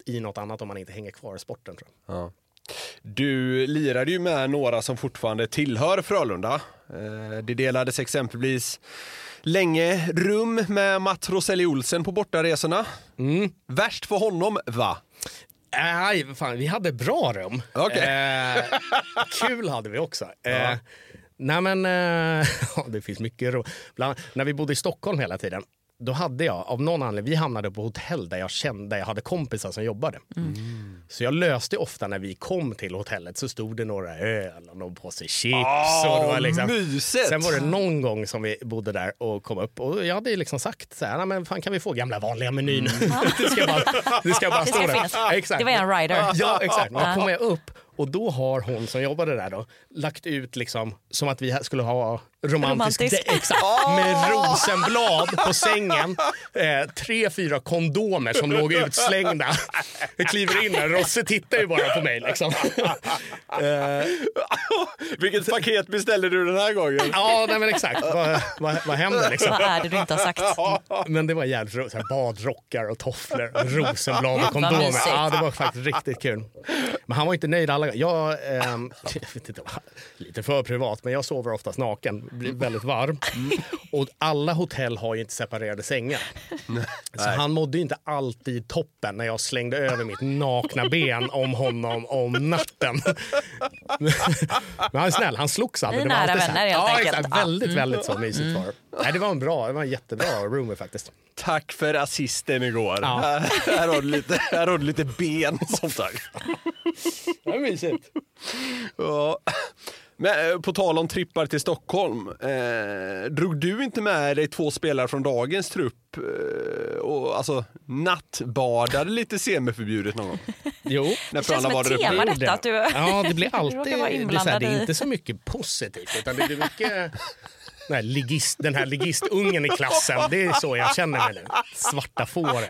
[SPEAKER 3] i något annat om man inte hänger kvar i sporten. Tror jag.
[SPEAKER 2] Du lirade ju med några som fortfarande tillhör Frölunda. Eh, Det delades exempelvis länge rum med Mats Roselli Olsen på bortaresorna. Värst för honom, va?
[SPEAKER 3] Nej, fan, vi hade bra rum.
[SPEAKER 2] Okej.
[SPEAKER 3] Eh, kul hade vi också. Eh, nej men, eh, ja, det finns mycket ro. Bland, när vi bodde i Stockholm hela tiden då hade jag av någon anledning, vi hamnade på hotell där jag kände, där jag hade kompisar som jobbade. Så jag löste ofta när vi kom till hotellet så stod det några öl och någon påse chips. och det var liksom,
[SPEAKER 2] mysigt!
[SPEAKER 3] Sen var det någon gång som vi bodde där och kom upp och jag hade liksom sagt så här, "Nej, men fan kan vi få gamla vanliga menyn? det ska bara, det ska bara
[SPEAKER 1] Det
[SPEAKER 3] stå där. Exakt.
[SPEAKER 1] Det var en rider.
[SPEAKER 3] Ja, exakt. Då kom jag upp och då har hon som jobbade där då lagt ut liksom som att vi skulle ha romantisk,
[SPEAKER 1] Romantisk.
[SPEAKER 3] de- exakt, med rosenblad på sängen. Eh, tre, fyra kondomer som låg utslängda. Jag kliver in där, Rosse tittar ju bara på mig liksom. Eh,
[SPEAKER 2] Vilket paket beställde du den här gången?
[SPEAKER 3] ja, nej, men exakt. Vad, vad, vad händer liksom?
[SPEAKER 1] Vad är det du inte har sagt?
[SPEAKER 3] Men det var jävligt roligt. Badrockar och tofflor, rosenblad och kondomer. Ja, det var faktiskt riktigt kul. Men han var inte nöjd alla gånger. Jag, ehm, jag vet inte, lite för privat, men jag sover oftast naken. Blir väldigt varm. Och alla hotell har ju inte separerade sängar. Så han mådde ju inte alltid toppen när jag slängde över mitt nakna ben om honom om natten. Men han är snäll, han slogs aldrig.
[SPEAKER 1] Ni
[SPEAKER 3] Det
[SPEAKER 1] är
[SPEAKER 3] var
[SPEAKER 1] nära vänner, helt
[SPEAKER 3] ja,
[SPEAKER 1] enkelt.
[SPEAKER 3] Exakt, väldigt, väldigt så mysigt var det. Nej, det var en bra, det var en jättebra roomie faktiskt.
[SPEAKER 2] Tack för assisten igår.
[SPEAKER 3] Ja.
[SPEAKER 2] Här, här, har du lite, här har du lite ben som tack.
[SPEAKER 3] Det var mysigt.
[SPEAKER 2] Ja. Men eh, på tal om trippar till Stockholm. Eh, drog du inte med dig två spelare från dagens trupp eh, och alltså nattbadade lite semiförbjudet någon gång?
[SPEAKER 3] Jo.
[SPEAKER 2] När
[SPEAKER 1] Det känns som ett tema
[SPEAKER 2] uppe?
[SPEAKER 1] detta. Att du,
[SPEAKER 3] Ja, det blir alltid... Det är, så här, det är inte så mycket positivt, utan det är mycket... Den här, ligist, den här ligistungen i klassen, det är så jag känner mig nu. Svarta fåret.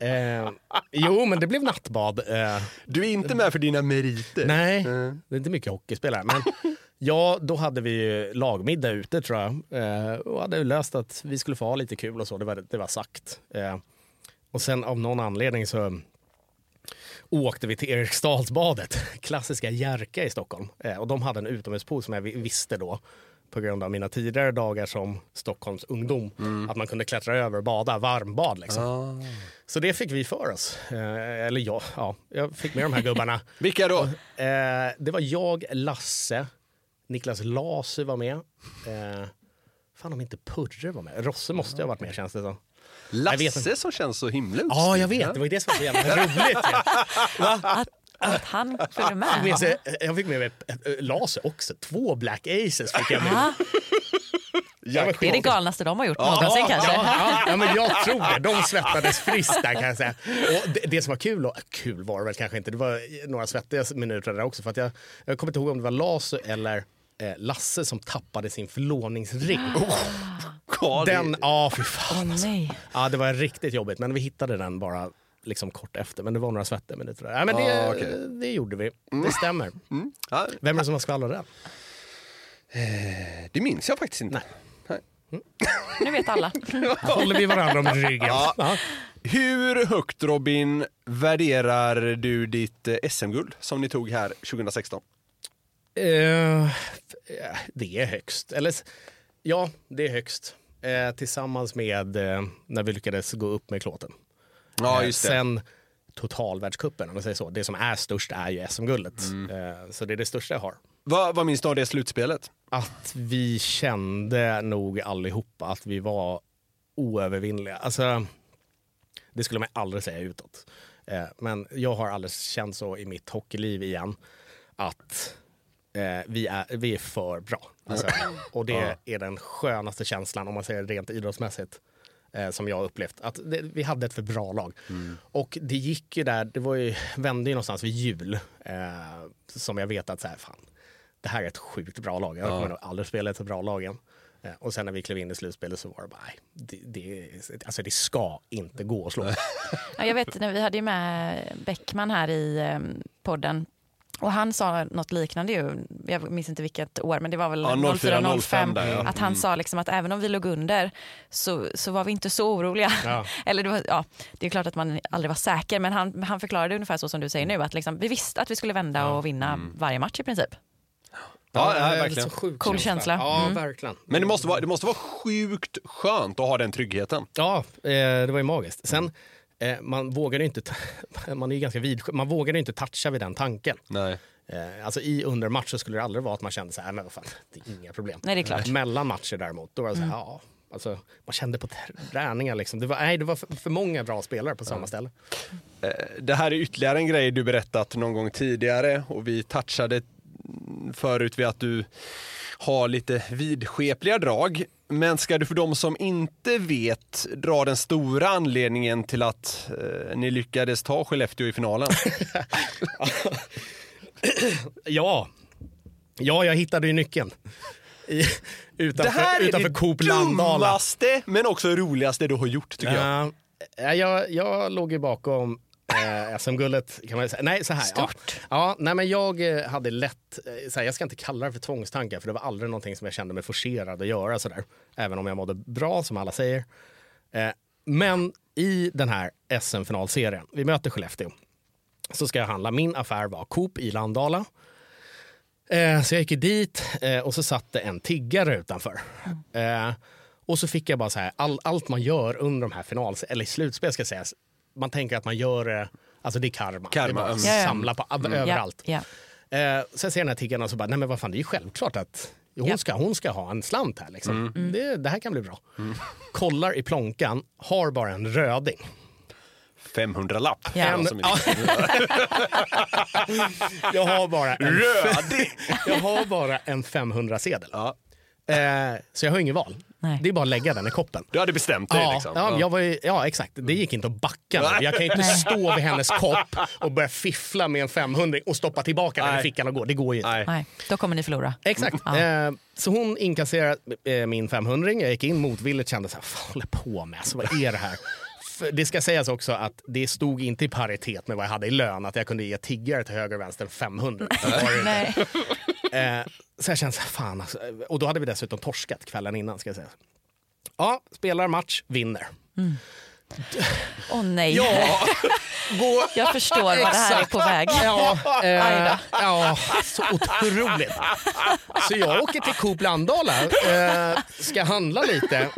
[SPEAKER 3] Eh, jo, men det blev nattbad. Eh,
[SPEAKER 2] Du är inte med för dina meriter?
[SPEAKER 3] nej,
[SPEAKER 2] Mm.
[SPEAKER 3] det är inte mycket hockeyspelare. Men ja, då hade vi lagmiddag ute tror jag. Eh, och hade löst att vi skulle få ha lite kul och så. Det var, det var sagt. Eh, och sen av någon anledning så åkte vi till Eriksdalsbadet, klassiska Jerka i Stockholm. Eh, och de hade en utomhuspool som jag vi- visste då på grund av mina tidigare dagar som Stockholms ungdom. Att man kunde klättra över och bada, varmbad liksom. Så det fick vi för oss. Eh, eller jag, ja, jag fick med de här gubbarna.
[SPEAKER 2] Vilka då?
[SPEAKER 3] Eh, det var jag, Lasse, Niklas Lasu var med. Eh, fan om inte Purre var med. Rosse måste ha varit med känns det som. Jag vet
[SPEAKER 2] Lasse som känns så himla.
[SPEAKER 3] Ja, jag vet. Det var ju det som var så jävla roligt.
[SPEAKER 1] Att, att han
[SPEAKER 3] Jag fick med
[SPEAKER 1] med.
[SPEAKER 3] sig- Jag fick med mig Lasse också. Två Black Aces fick jag med.
[SPEAKER 1] Ja,
[SPEAKER 3] Jag
[SPEAKER 1] det är det galnaste de har gjort någonsin kanske.
[SPEAKER 3] Ja, ja, ja, men jag tror det. De svettades friskt där kan jag säga. Och det, det som var kul, och, kul var det väl kanske inte, det var några svettiga minuter där också. För att jag, jag kommer inte ihåg om det var Lasu eller eh, Lasse som tappade sin förlovningsring.
[SPEAKER 2] Ja, det-
[SPEAKER 3] Den, ja fy fan.
[SPEAKER 1] Åh nej.
[SPEAKER 3] Ja, det var riktigt jobbigt, men vi hittade den bara liksom kort efter. Men det var några svettiga minuter där. Ja, men det,
[SPEAKER 2] Ah, okej.
[SPEAKER 3] det gjorde vi. Det stämmer.
[SPEAKER 2] Mm. Ja,
[SPEAKER 3] Vem är det som har skvallrat den?
[SPEAKER 2] det minns jag faktiskt inte.
[SPEAKER 1] Nu vet alla.
[SPEAKER 3] Håller vi varandra om ryggen?
[SPEAKER 2] Ja.
[SPEAKER 3] Ja.
[SPEAKER 2] Hur högt Robin värderar du ditt eh, SM-guld som ni tog här 2016?
[SPEAKER 3] Eh, det är högst. Eller, ja, det är högst. Eh, tillsammans med eh, när vi lyckades gå upp med klåten.
[SPEAKER 2] Ja,
[SPEAKER 3] Eh,
[SPEAKER 2] just det.
[SPEAKER 3] Sen totalvärldscupen, om man säger så. Det som är störst är ju SM-guldet.
[SPEAKER 2] Mm.
[SPEAKER 3] Eh, så det är det största jag har.
[SPEAKER 2] Vad, vad minns du av det slutspelet?
[SPEAKER 3] Att vi kände nog allihopa att vi var oövervinnliga. Alltså, det skulle man aldrig säga utåt. Eh, men jag har aldrig känt så i mitt hockeyliv igen. Att eh, vi, är, vi är för bra. Alltså, och det är den skönaste känslan, om man säger rent idrottsmässigt, eh, som jag har upplevt. Att det, vi hade ett för bra lag. Och det gick ju där, det var ju, vände ju någonstans vid jul. Eh, som jag vet att så här, fan, det här är ett sjukt bra lag. Jag kommer nog aldrig spela ett så bra lag igen. Eh, Och sen när vi klev in i slutspelet så var det bara, nej, det, det, alltså det ska inte gå att slå.
[SPEAKER 1] Ja, jag vet, när vi hade ju med Bäckman här i eh, podden och han sa något liknande ju, jag minns inte vilket år men det var väl
[SPEAKER 2] Ja, 04,
[SPEAKER 1] 05
[SPEAKER 2] där, ja.
[SPEAKER 1] att han sa liksom att även om vi låg under så, så var vi inte så oroliga.
[SPEAKER 3] Ja.
[SPEAKER 1] Eller det, var, ja, det är klart att man aldrig var säker men han, han förklarade ungefär så som du säger nu att liksom, vi visste att vi skulle vända och vinna varje match i princip.
[SPEAKER 2] Ja,
[SPEAKER 3] det är
[SPEAKER 2] verkligen.
[SPEAKER 1] Cool känsla.
[SPEAKER 3] Ja,
[SPEAKER 1] Mm.
[SPEAKER 3] verkligen.
[SPEAKER 2] Men det måste, vara, det måste vara sjukt skönt att ha den tryggheten.
[SPEAKER 3] Ja, eh, det var ju magiskt. Sen, eh, man vågade inte, man är ju ganska vid, man vågade inte toucha vid den tanken.
[SPEAKER 2] Nej.
[SPEAKER 3] Eh, alltså i under match så skulle det aldrig vara att man kände så här, men vad fan, det är inga problem.
[SPEAKER 1] Nej, det är klart.
[SPEAKER 3] Mellan matcher däremot, då var det så här, ja, Alltså, man kände på träningar liksom. Det var, nej, det var för, för många bra spelare på samma ställe.
[SPEAKER 2] Eh, Det här är ytterligare en grej du berättat någon gång tidigare och vi touchade förut vid att du har lite vidskepliga drag. Men ska du för de som inte vet dra den stora anledningen till att eh, ni lyckades ta Skellefteå i finalen?
[SPEAKER 3] Ja, ja jag hittade ju nyckeln. I, utanför utanför Coop Landala.
[SPEAKER 2] dummaste men också roligaste du har gjort tycker jag.
[SPEAKER 3] Ja, jag, jag låg ju bakom eh, SM-guldet kan man säga. Nej, så här.
[SPEAKER 1] Stort.
[SPEAKER 3] Ja, ja, nej, men jag eh, hade lätt, eh, så här, jag ska inte kalla det för tvångstankar för det var aldrig någonting som jag kände mig forcerad att göra sådär. Även om jag mådde bra som alla säger. Eh, men i den här SM-finalserien, vi möter Skellefteå, så ska jag handla. Min affär var Coop i Landala. Eh, så jag gick dit och så satt det en tiggare utanför. Eh, och så fick jag bara så här, all, allt man gör under de här finals, eller slutspel ska sägas, man tänker att man gör det, alltså det är karma.
[SPEAKER 2] Karma,
[SPEAKER 3] Det är bara
[SPEAKER 2] mm.
[SPEAKER 3] att
[SPEAKER 1] ja.
[SPEAKER 3] samla på,
[SPEAKER 1] Mm.
[SPEAKER 3] överallt.
[SPEAKER 1] Ja,
[SPEAKER 3] Eh, sen ser jag den här tiggaren och så bara, nej men vad fan det är ju självklart att hon,
[SPEAKER 1] Ja.
[SPEAKER 3] ska, hon ska ha en slant här liksom.
[SPEAKER 2] Mm.
[SPEAKER 3] Det, det här kan bli bra. Kollar i plånkan, har bara en röding.
[SPEAKER 2] 500-lapp.
[SPEAKER 1] Ja.
[SPEAKER 3] Jag har bara en,
[SPEAKER 2] Rödig!
[SPEAKER 3] jag har bara en 500-sedel.
[SPEAKER 2] Ja.
[SPEAKER 3] Eh, så jag har inget val.
[SPEAKER 1] Nej.
[SPEAKER 3] Det är bara att lägga den i koppen.
[SPEAKER 2] Du hade bestämt dig
[SPEAKER 3] Ja,
[SPEAKER 2] liksom.
[SPEAKER 3] ja, jag var ju, ja, exakt. Det gick inte att backa. nu. Jag kan ju inte stå vid hennes kopp och börja fiffla med en 500 och stoppa tillbaka den i
[SPEAKER 2] Nej.
[SPEAKER 3] fickan och gå. Det går ju inte.
[SPEAKER 2] Nej.
[SPEAKER 1] Nej, då kommer ni förlora.
[SPEAKER 3] Exakt. Eh, så hon inkasserade eh, min 500 Jag gick in motvilligt och kände så här, vad håller på med? Alltså, vad är det här? Det ska sägas också att det stod inte i paritet med vad jag hade i lön. Att jag kunde ge tiggare till höger och vänster 500. Så var det inte.
[SPEAKER 1] Nej.
[SPEAKER 3] Eh, så jag kände så här, fan alltså. Och då hade vi dessutom torskat kvällen innan ska jag säga. Ja, spelar match, vinner.
[SPEAKER 1] Åh nej.
[SPEAKER 3] Ja, gå...
[SPEAKER 1] Jag förstår vad det här är på väg.
[SPEAKER 3] Ja, eh, ja, så otroligt. Så jag åker till Coop Landala, eh, ska handla lite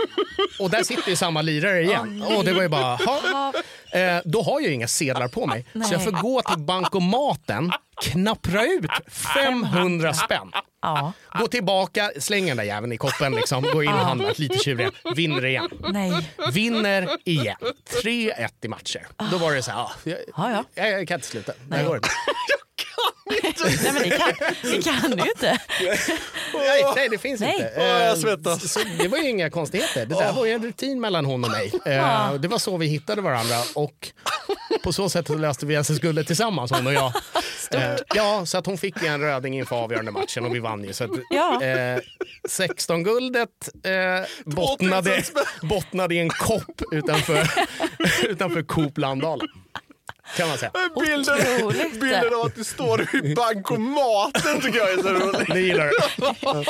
[SPEAKER 3] och där sitter ju samma lirare igen. och det var ju bara, ha. Eh, då har jag ju inga sedlar på mig. Så jag får gå till bankomaten, knappra ut 500 spänn.
[SPEAKER 1] Ja.
[SPEAKER 3] Gå tillbaka, slänger den där jäveln i koppen, liksom, gå in och handla lite tjurig, vinner igen.
[SPEAKER 1] Nej.
[SPEAKER 3] Vinner igen. 3-1 i matcher. Då var det så här, ja, jag,
[SPEAKER 1] Ja, ja.
[SPEAKER 3] jag, jag kan inte sluta. Det här går inte.
[SPEAKER 1] Nej, men det kan, det kan du inte.
[SPEAKER 3] Nej, nej, det finns
[SPEAKER 1] Nej.
[SPEAKER 3] inte.
[SPEAKER 2] Åh, jag
[SPEAKER 3] Eh,
[SPEAKER 2] svettas.
[SPEAKER 3] Så det var ju inga konstigheter. Det där var ju en rutin mellan hon och mig. Eh, Det var så vi hittade varandra och på så sätt så löste vi SS-guldet tillsammans, hon och jag. Eh, Ja, så att hon fick en röding inför avgörande matchen och vi vann ju. Så att,
[SPEAKER 1] Ja.
[SPEAKER 3] eh, 16-guldet eh, bottnade, bottnade i en kopp utanför, utanför Coop Landala. Kan man säga.
[SPEAKER 2] Bilden,
[SPEAKER 1] Otroligt.
[SPEAKER 2] bilden av att du står i bankomaten tycker jag är så rolig.
[SPEAKER 3] Det gillar du.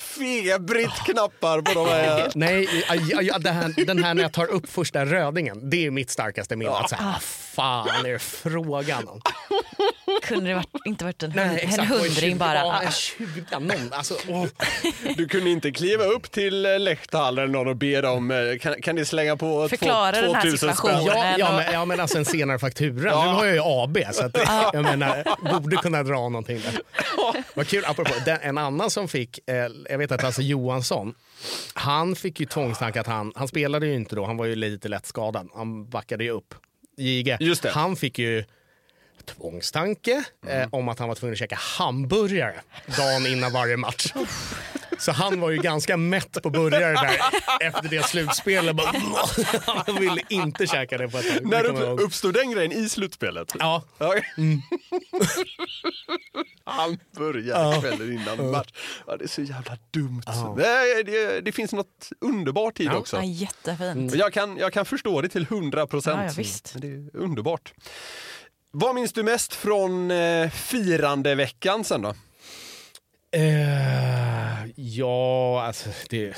[SPEAKER 2] Febrigt knappar på de här.
[SPEAKER 3] Nej, ja, ja, ja, det här, den här när jag tar upp första rödingen, det är mitt starkaste minne. Att så här, fan är det frågan om?
[SPEAKER 1] Kunde det varit, inte varit en,
[SPEAKER 3] Nej,
[SPEAKER 1] en
[SPEAKER 3] exakt,
[SPEAKER 1] hundring
[SPEAKER 3] 20
[SPEAKER 1] bara?
[SPEAKER 3] Ja,
[SPEAKER 1] Ah.
[SPEAKER 3] en 20, någon, alltså, åh.
[SPEAKER 2] Du kunde inte kliva upp till eh, någon och be dem, eh, kan, kan ni slänga på
[SPEAKER 1] Förklara
[SPEAKER 2] två,
[SPEAKER 1] den här
[SPEAKER 2] 2000 spänn?
[SPEAKER 1] situationen.
[SPEAKER 3] Ja, ja,
[SPEAKER 1] och-
[SPEAKER 3] men, ja, men alltså en senare faktura. Nu har jag ju AB, så att, jag menar, borde kunna dra någonting där. Vad kul, apropå, den, en annan som fick, eh, jag vet att Lasse Johansson, han fick ju tvångstanke att han, han spelade ju inte då, han var ju lite lätt skadad. Han backade ju upp.
[SPEAKER 2] Det.
[SPEAKER 3] Han fick ju tvångstanke eh, om att han var tvungen att käka hamburgare dagen innan varje match. Så han var ju ganska mätt på burgare där efter det slutspelet. Bara, han ville inte käka det på ett tag.
[SPEAKER 2] När
[SPEAKER 3] Det
[SPEAKER 2] upp, uppstod den grejen i slutspelet?
[SPEAKER 3] Ja,
[SPEAKER 2] Ja. Han börjar kvällen innan match. Ja, det är så jävla dumt. Nej, det, det finns något underbart i det
[SPEAKER 3] Ja.
[SPEAKER 2] också.
[SPEAKER 1] Ja, jättefint.
[SPEAKER 2] Men Jag kan, jag kan förstå det till 100 procent.
[SPEAKER 1] Ja, ja, visst.
[SPEAKER 2] Det är underbart. Vad minns du mest från eh, firandeveckan sen då?
[SPEAKER 3] Eh, ja alltså, det,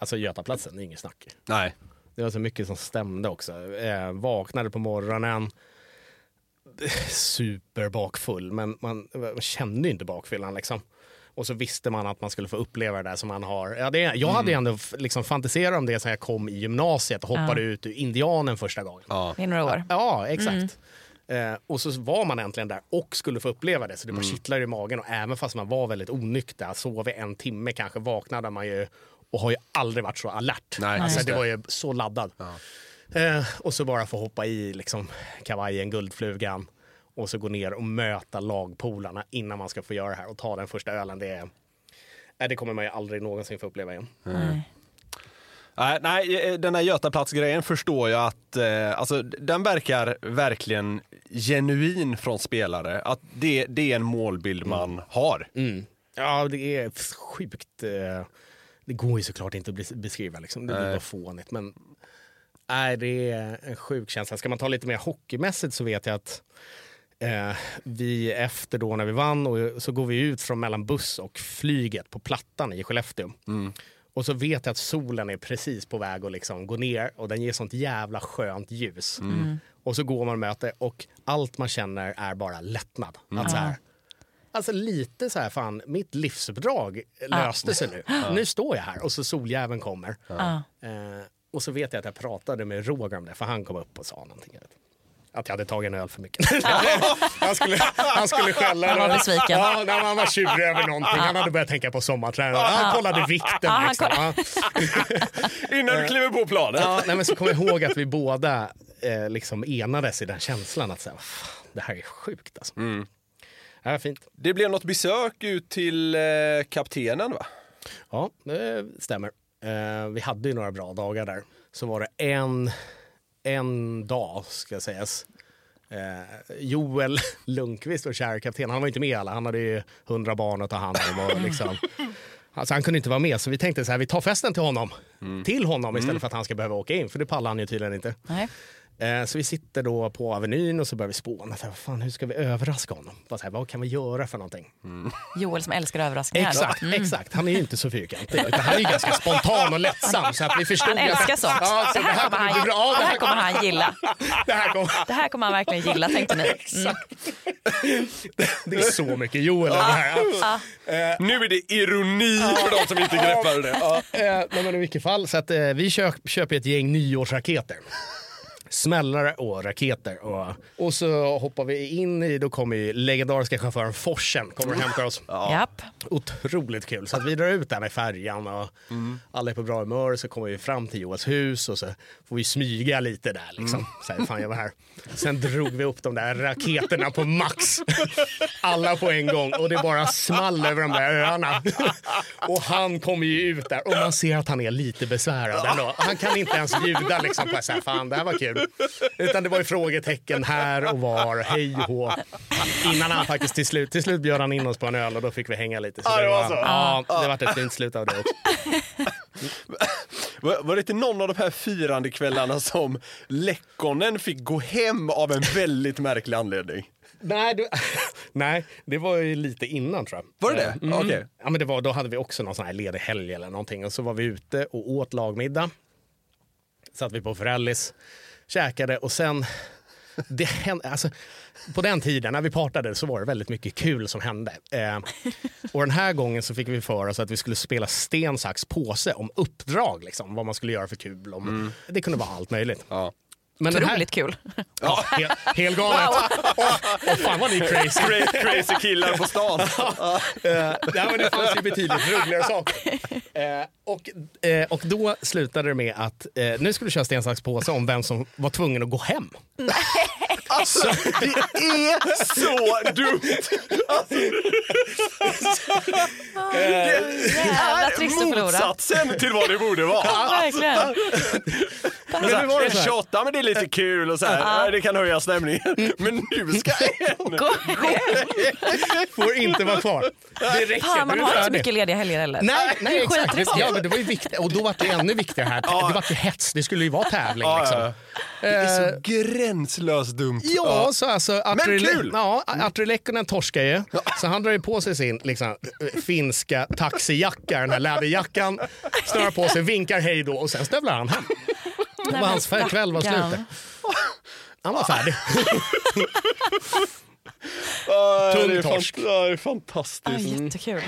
[SPEAKER 3] alltså Götaplatsen, det är inget snack.
[SPEAKER 2] Nej.
[SPEAKER 3] Det var så mycket som stämde också. Eh, vaknade på morgonen, superbakfull, men man, man kände ju inte bakfyllan liksom. Och så visste man att man skulle få uppleva det där som man har. Ja, det, jag hade ju ändå liksom fantiserat om det sen jag kom i gymnasiet och hoppade ut ur Indianen första gången.
[SPEAKER 2] Ja.
[SPEAKER 1] I några år.
[SPEAKER 3] Ja, exakt. Eh, och så var man äntligen där och skulle få uppleva det. Så det bara kittlade i magen. Och även fast man var väldigt onykter, sov i en timme kanske, vaknade man ju och har ju aldrig varit så alert.
[SPEAKER 2] Nej,
[SPEAKER 3] alltså, det
[SPEAKER 2] det.
[SPEAKER 3] var ju så laddad. Eh, och så bara få hoppa i liksom, kavajen, guldflugan och så gå ner och möta lagpolarna innan man ska få göra det här och ta den första ölen. Det, är, det kommer man ju aldrig någonsin få uppleva igen.
[SPEAKER 1] Nej.
[SPEAKER 2] Nej, nej, eh, den här Götaplats-grejen förstår jag att, eh, alltså den verkar verkligen genuin från spelare. Att det, det är en målbild man har.
[SPEAKER 3] Mm. Ja, det är sjukt. eh, Det går ju såklart inte att bes- beskriva, liksom. det blir
[SPEAKER 2] Nej.
[SPEAKER 3] bara fånigt. Men nej, det är en sjuk känsla. Ska man ta lite mer hockeymässigt så vet jag att eh, vi efter då när vi vann och så går vi ut från mellan buss och flyget på Plattan i Skellefteå. Och så vet jag att solen är precis på väg att liksom gå ner och den ger sånt jävla skönt ljus. Och så går man och möter och allt man känner är bara lättnad. Att så här, Alltså lite så här, fan, mitt livsuppdrag löste sig nu. Nu står jag här och så soljäveln kommer.
[SPEAKER 1] Ja.
[SPEAKER 3] Eh, och så vet jag att jag pratade med Roger om det, för han kom upp och sa någonting. Att jag hade tagit en öl för mycket. han, skulle, han skulle skälla.
[SPEAKER 1] Han var besviken.
[SPEAKER 3] Ja, han var tjurig över någonting. Han hade börjat tänka på sommarträning. Han kollade vikten.
[SPEAKER 1] Ja, han
[SPEAKER 3] Liksom. Ja.
[SPEAKER 2] Innan du kliver på planet.
[SPEAKER 3] Ja, nej, men så kommer jag ihåg att vi båda eh, liksom enades i den känslan att så här, "Fan, det här är sjukt. Alltså. Ja, fint.
[SPEAKER 2] Det blev något besök ut till eh, kaptenen va?
[SPEAKER 3] Ja, det stämmer. Eh, vi hade ju några bra dagar där. Så var det en, en dag, ska sägas. Eh, Joel Lundqvist, vår kära kapten, han var inte med alla. Han hade ju hundra barn att ta hand om. Och liksom, alltså, han kunde inte vara med, så vi tänkte så här, vi tar festen till honom. Till honom istället för att han ska behöva åka in, för det pallar han ju tydligen inte.
[SPEAKER 1] Nej.
[SPEAKER 3] Eh, Så vi sitter då på Avenyn och så börjar vi spåna. Så här, vad fan, hur ska vi överraska honom? Bara så här, vad kan vi göra för någonting?
[SPEAKER 1] Joel som älskar överraskningar.
[SPEAKER 3] Exakt, exakt. Han är ju inte så fyrkantig. Utan han är ju ganska spontan och lättsam. Så att vi förstod
[SPEAKER 1] Han älskar
[SPEAKER 3] att,
[SPEAKER 1] sånt.
[SPEAKER 3] Ja, så
[SPEAKER 1] det, här kommer han,
[SPEAKER 3] bli bra. Ja,
[SPEAKER 1] det här kommer han gilla.
[SPEAKER 3] Det här kommer...
[SPEAKER 1] Det här kommer han verkligen gilla, tänkte ni. Mm.
[SPEAKER 3] Det är så mycket Joel det här.
[SPEAKER 2] Nu är det ironi för de som inte greppade det. Ja.
[SPEAKER 3] Eh, men i vilket fall, så att, eh, vi köp, köper ett gäng nyårsraketer. Smällare och raketer. Och, och så hoppar vi in i, då kommer ju legendariska chauffören Forsen kommer och hämtar oss.
[SPEAKER 1] Japp.
[SPEAKER 3] Otroligt kul. Så att vi drar ut där i färjan och alla är på bra humör. Så kommer vi fram till Joels hus och så får vi smyga lite där. Liksom. Så här, fan jag var här. Sen drog vi upp de där raketerna på max. Alla på en gång och det bara small över de där öarna. Och han kommer ju ut där och man ser att han är lite besvärad ändå. Han kan inte ens bjuda liksom på så här, fan det här var kul. Utan det var ju frågetecken här och var, hej och. Innan han faktiskt till slut, till slut bjöd han in oss på en öl och då fick vi hänga lite. Så
[SPEAKER 2] Ja, det var så?
[SPEAKER 3] Ja, det var ett fint slut av det också.
[SPEAKER 2] Var, det inte någon av de här firandekvällarna som Lekkonen fick gå hem av en väldigt märklig anledning?
[SPEAKER 3] Nej, du, nej, det var ju lite innan tror jag.
[SPEAKER 2] Var det det?
[SPEAKER 3] Mm.
[SPEAKER 2] Okej.
[SPEAKER 3] Ja, men det var, då hade vi också någon sån här ledig helg eller någonting och så var vi ute och åt lagmiddag. Satt vi på Frällis, käkade och sen det hände, alltså, på den tiden när vi partade så var det väldigt mycket kul som hände. Eh, och den här gången så fick vi för oss att vi skulle spela sten, sax, påse om uppdrag. Liksom, vad man skulle göra för kul. Om, Det kunde vara allt möjligt.
[SPEAKER 2] Ja.
[SPEAKER 3] Men den här,
[SPEAKER 1] Otroligt kul.
[SPEAKER 3] ja, helt, helt galet. Åh, åh, fan vad ni är crazy.
[SPEAKER 2] Cra- Crazy killar på stan.
[SPEAKER 3] Nej, men det fanns ju betydligt roligare saker. Eh, och, eh, och då slutade det med att eh, nu skulle vi köra sten, sax, påse om vem som var tvungen att gå hem.
[SPEAKER 2] Alltså, det är så dumt!
[SPEAKER 1] Jävla trist att förlora.
[SPEAKER 2] Motsatsen till vad det borde vara.
[SPEAKER 1] Ja, verkligen.
[SPEAKER 2] Men
[SPEAKER 3] nu
[SPEAKER 2] så
[SPEAKER 3] var
[SPEAKER 2] här,
[SPEAKER 3] det
[SPEAKER 2] en
[SPEAKER 3] så här.
[SPEAKER 2] 28, men det är lite kul och så här, det kan höja stämningen. Men nu ska en...
[SPEAKER 1] Gå
[SPEAKER 3] Får inte vara kvar. Det räcker,
[SPEAKER 1] Fan, man
[SPEAKER 3] nu är
[SPEAKER 1] har
[SPEAKER 3] det
[SPEAKER 1] inte så
[SPEAKER 3] färdigt.
[SPEAKER 1] mycket lediga helger heller.
[SPEAKER 3] Nej, nej
[SPEAKER 1] Det är
[SPEAKER 3] exakt. Ja, men det var ju viktigt. Och då var det ännu viktigare här. Det var ju hets. Det skulle ju vara tävling. Liksom.
[SPEAKER 2] ja, ja. Det är så gränslöst dumt.
[SPEAKER 3] Ja, så alltså Atri,
[SPEAKER 2] kul!
[SPEAKER 3] Ja, Atri Lekkonen torskar ju. Så han drar ju på sig sin liksom, finska taxijacka, den här läderjackan, snörar på sig, vinkar hej då och sen stövlar han hem. Det var hans kväll var slut. Han var färdig. Tung torsk.
[SPEAKER 2] Det är fantastiskt.
[SPEAKER 1] jättekul.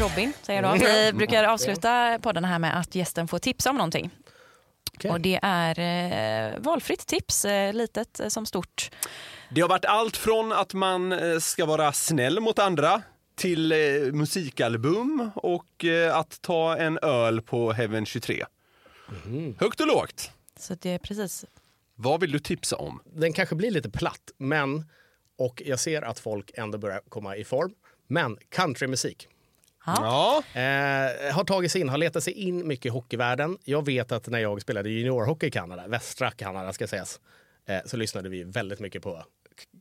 [SPEAKER 1] Robin, säger då. Vi brukar avsluta podden här med att gästen får tipsa om någonting.
[SPEAKER 3] Okej.
[SPEAKER 1] Och det är eh, valfritt tips, eh, litet eh, som stort.
[SPEAKER 2] Det har varit allt från att man eh, ska vara snäll mot andra till eh, musikalbum och eh, att ta en öl på Heaven 23. Högt och lågt.
[SPEAKER 1] Så det är precis.
[SPEAKER 2] Vad vill du tipsa om?
[SPEAKER 3] Den kanske blir lite platt, men och jag ser att folk ändå börjar komma i form. Men countrymusik.
[SPEAKER 2] Ja.
[SPEAKER 3] Eh, har tagit sig in, har letat sig in mycket i hockeyvärlden. Jag vet att när jag spelade juniorhockey i Kanada, västra Kanada ska sägas, eh, så lyssnade vi väldigt mycket på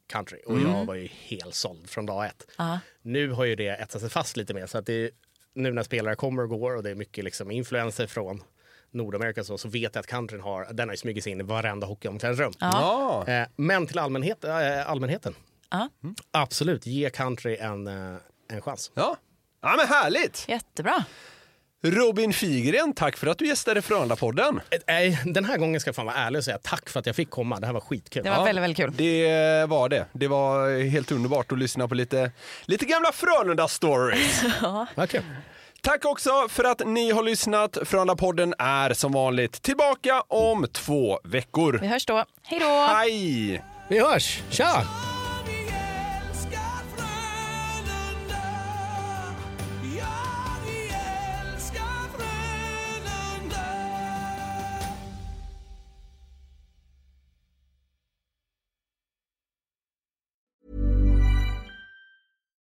[SPEAKER 3] country och jag var ju helt såld från dag ett.
[SPEAKER 1] Ja.
[SPEAKER 3] Nu har ju det etsat sig fast lite mer så att det nu när spelare kommer och går och det är mycket liksom influenser från Nordamerika så, så vet jag att countryn har, den har smugit sig in i varenda hockeyomklädningsrum.
[SPEAKER 2] Ja.
[SPEAKER 3] Eh, men till allmänhet, eh, allmänheten,
[SPEAKER 1] Ja.
[SPEAKER 3] absolut, ge country en, eh, en chans.
[SPEAKER 2] Ja. Ja, men härligt!
[SPEAKER 1] Jättebra.
[SPEAKER 2] Robin Figren, tack för att du gästade Frölunda-podden.
[SPEAKER 3] Eh, Nej, den här gången ska jag fan vara ärlig och säga tack för att jag fick komma. Det här var skitkul.
[SPEAKER 1] Det var väldigt, väldigt kul.
[SPEAKER 2] Det var det. Det var helt underbart att lyssna på lite, lite gamla Frölunda-stories.
[SPEAKER 3] Vad kul.
[SPEAKER 2] Tack också för att ni har lyssnat. Frölunda-podden är som vanligt tillbaka om två veckor.
[SPEAKER 1] Vi hörs då. Hej då!
[SPEAKER 2] Hej!
[SPEAKER 3] Vi hörs. Tja!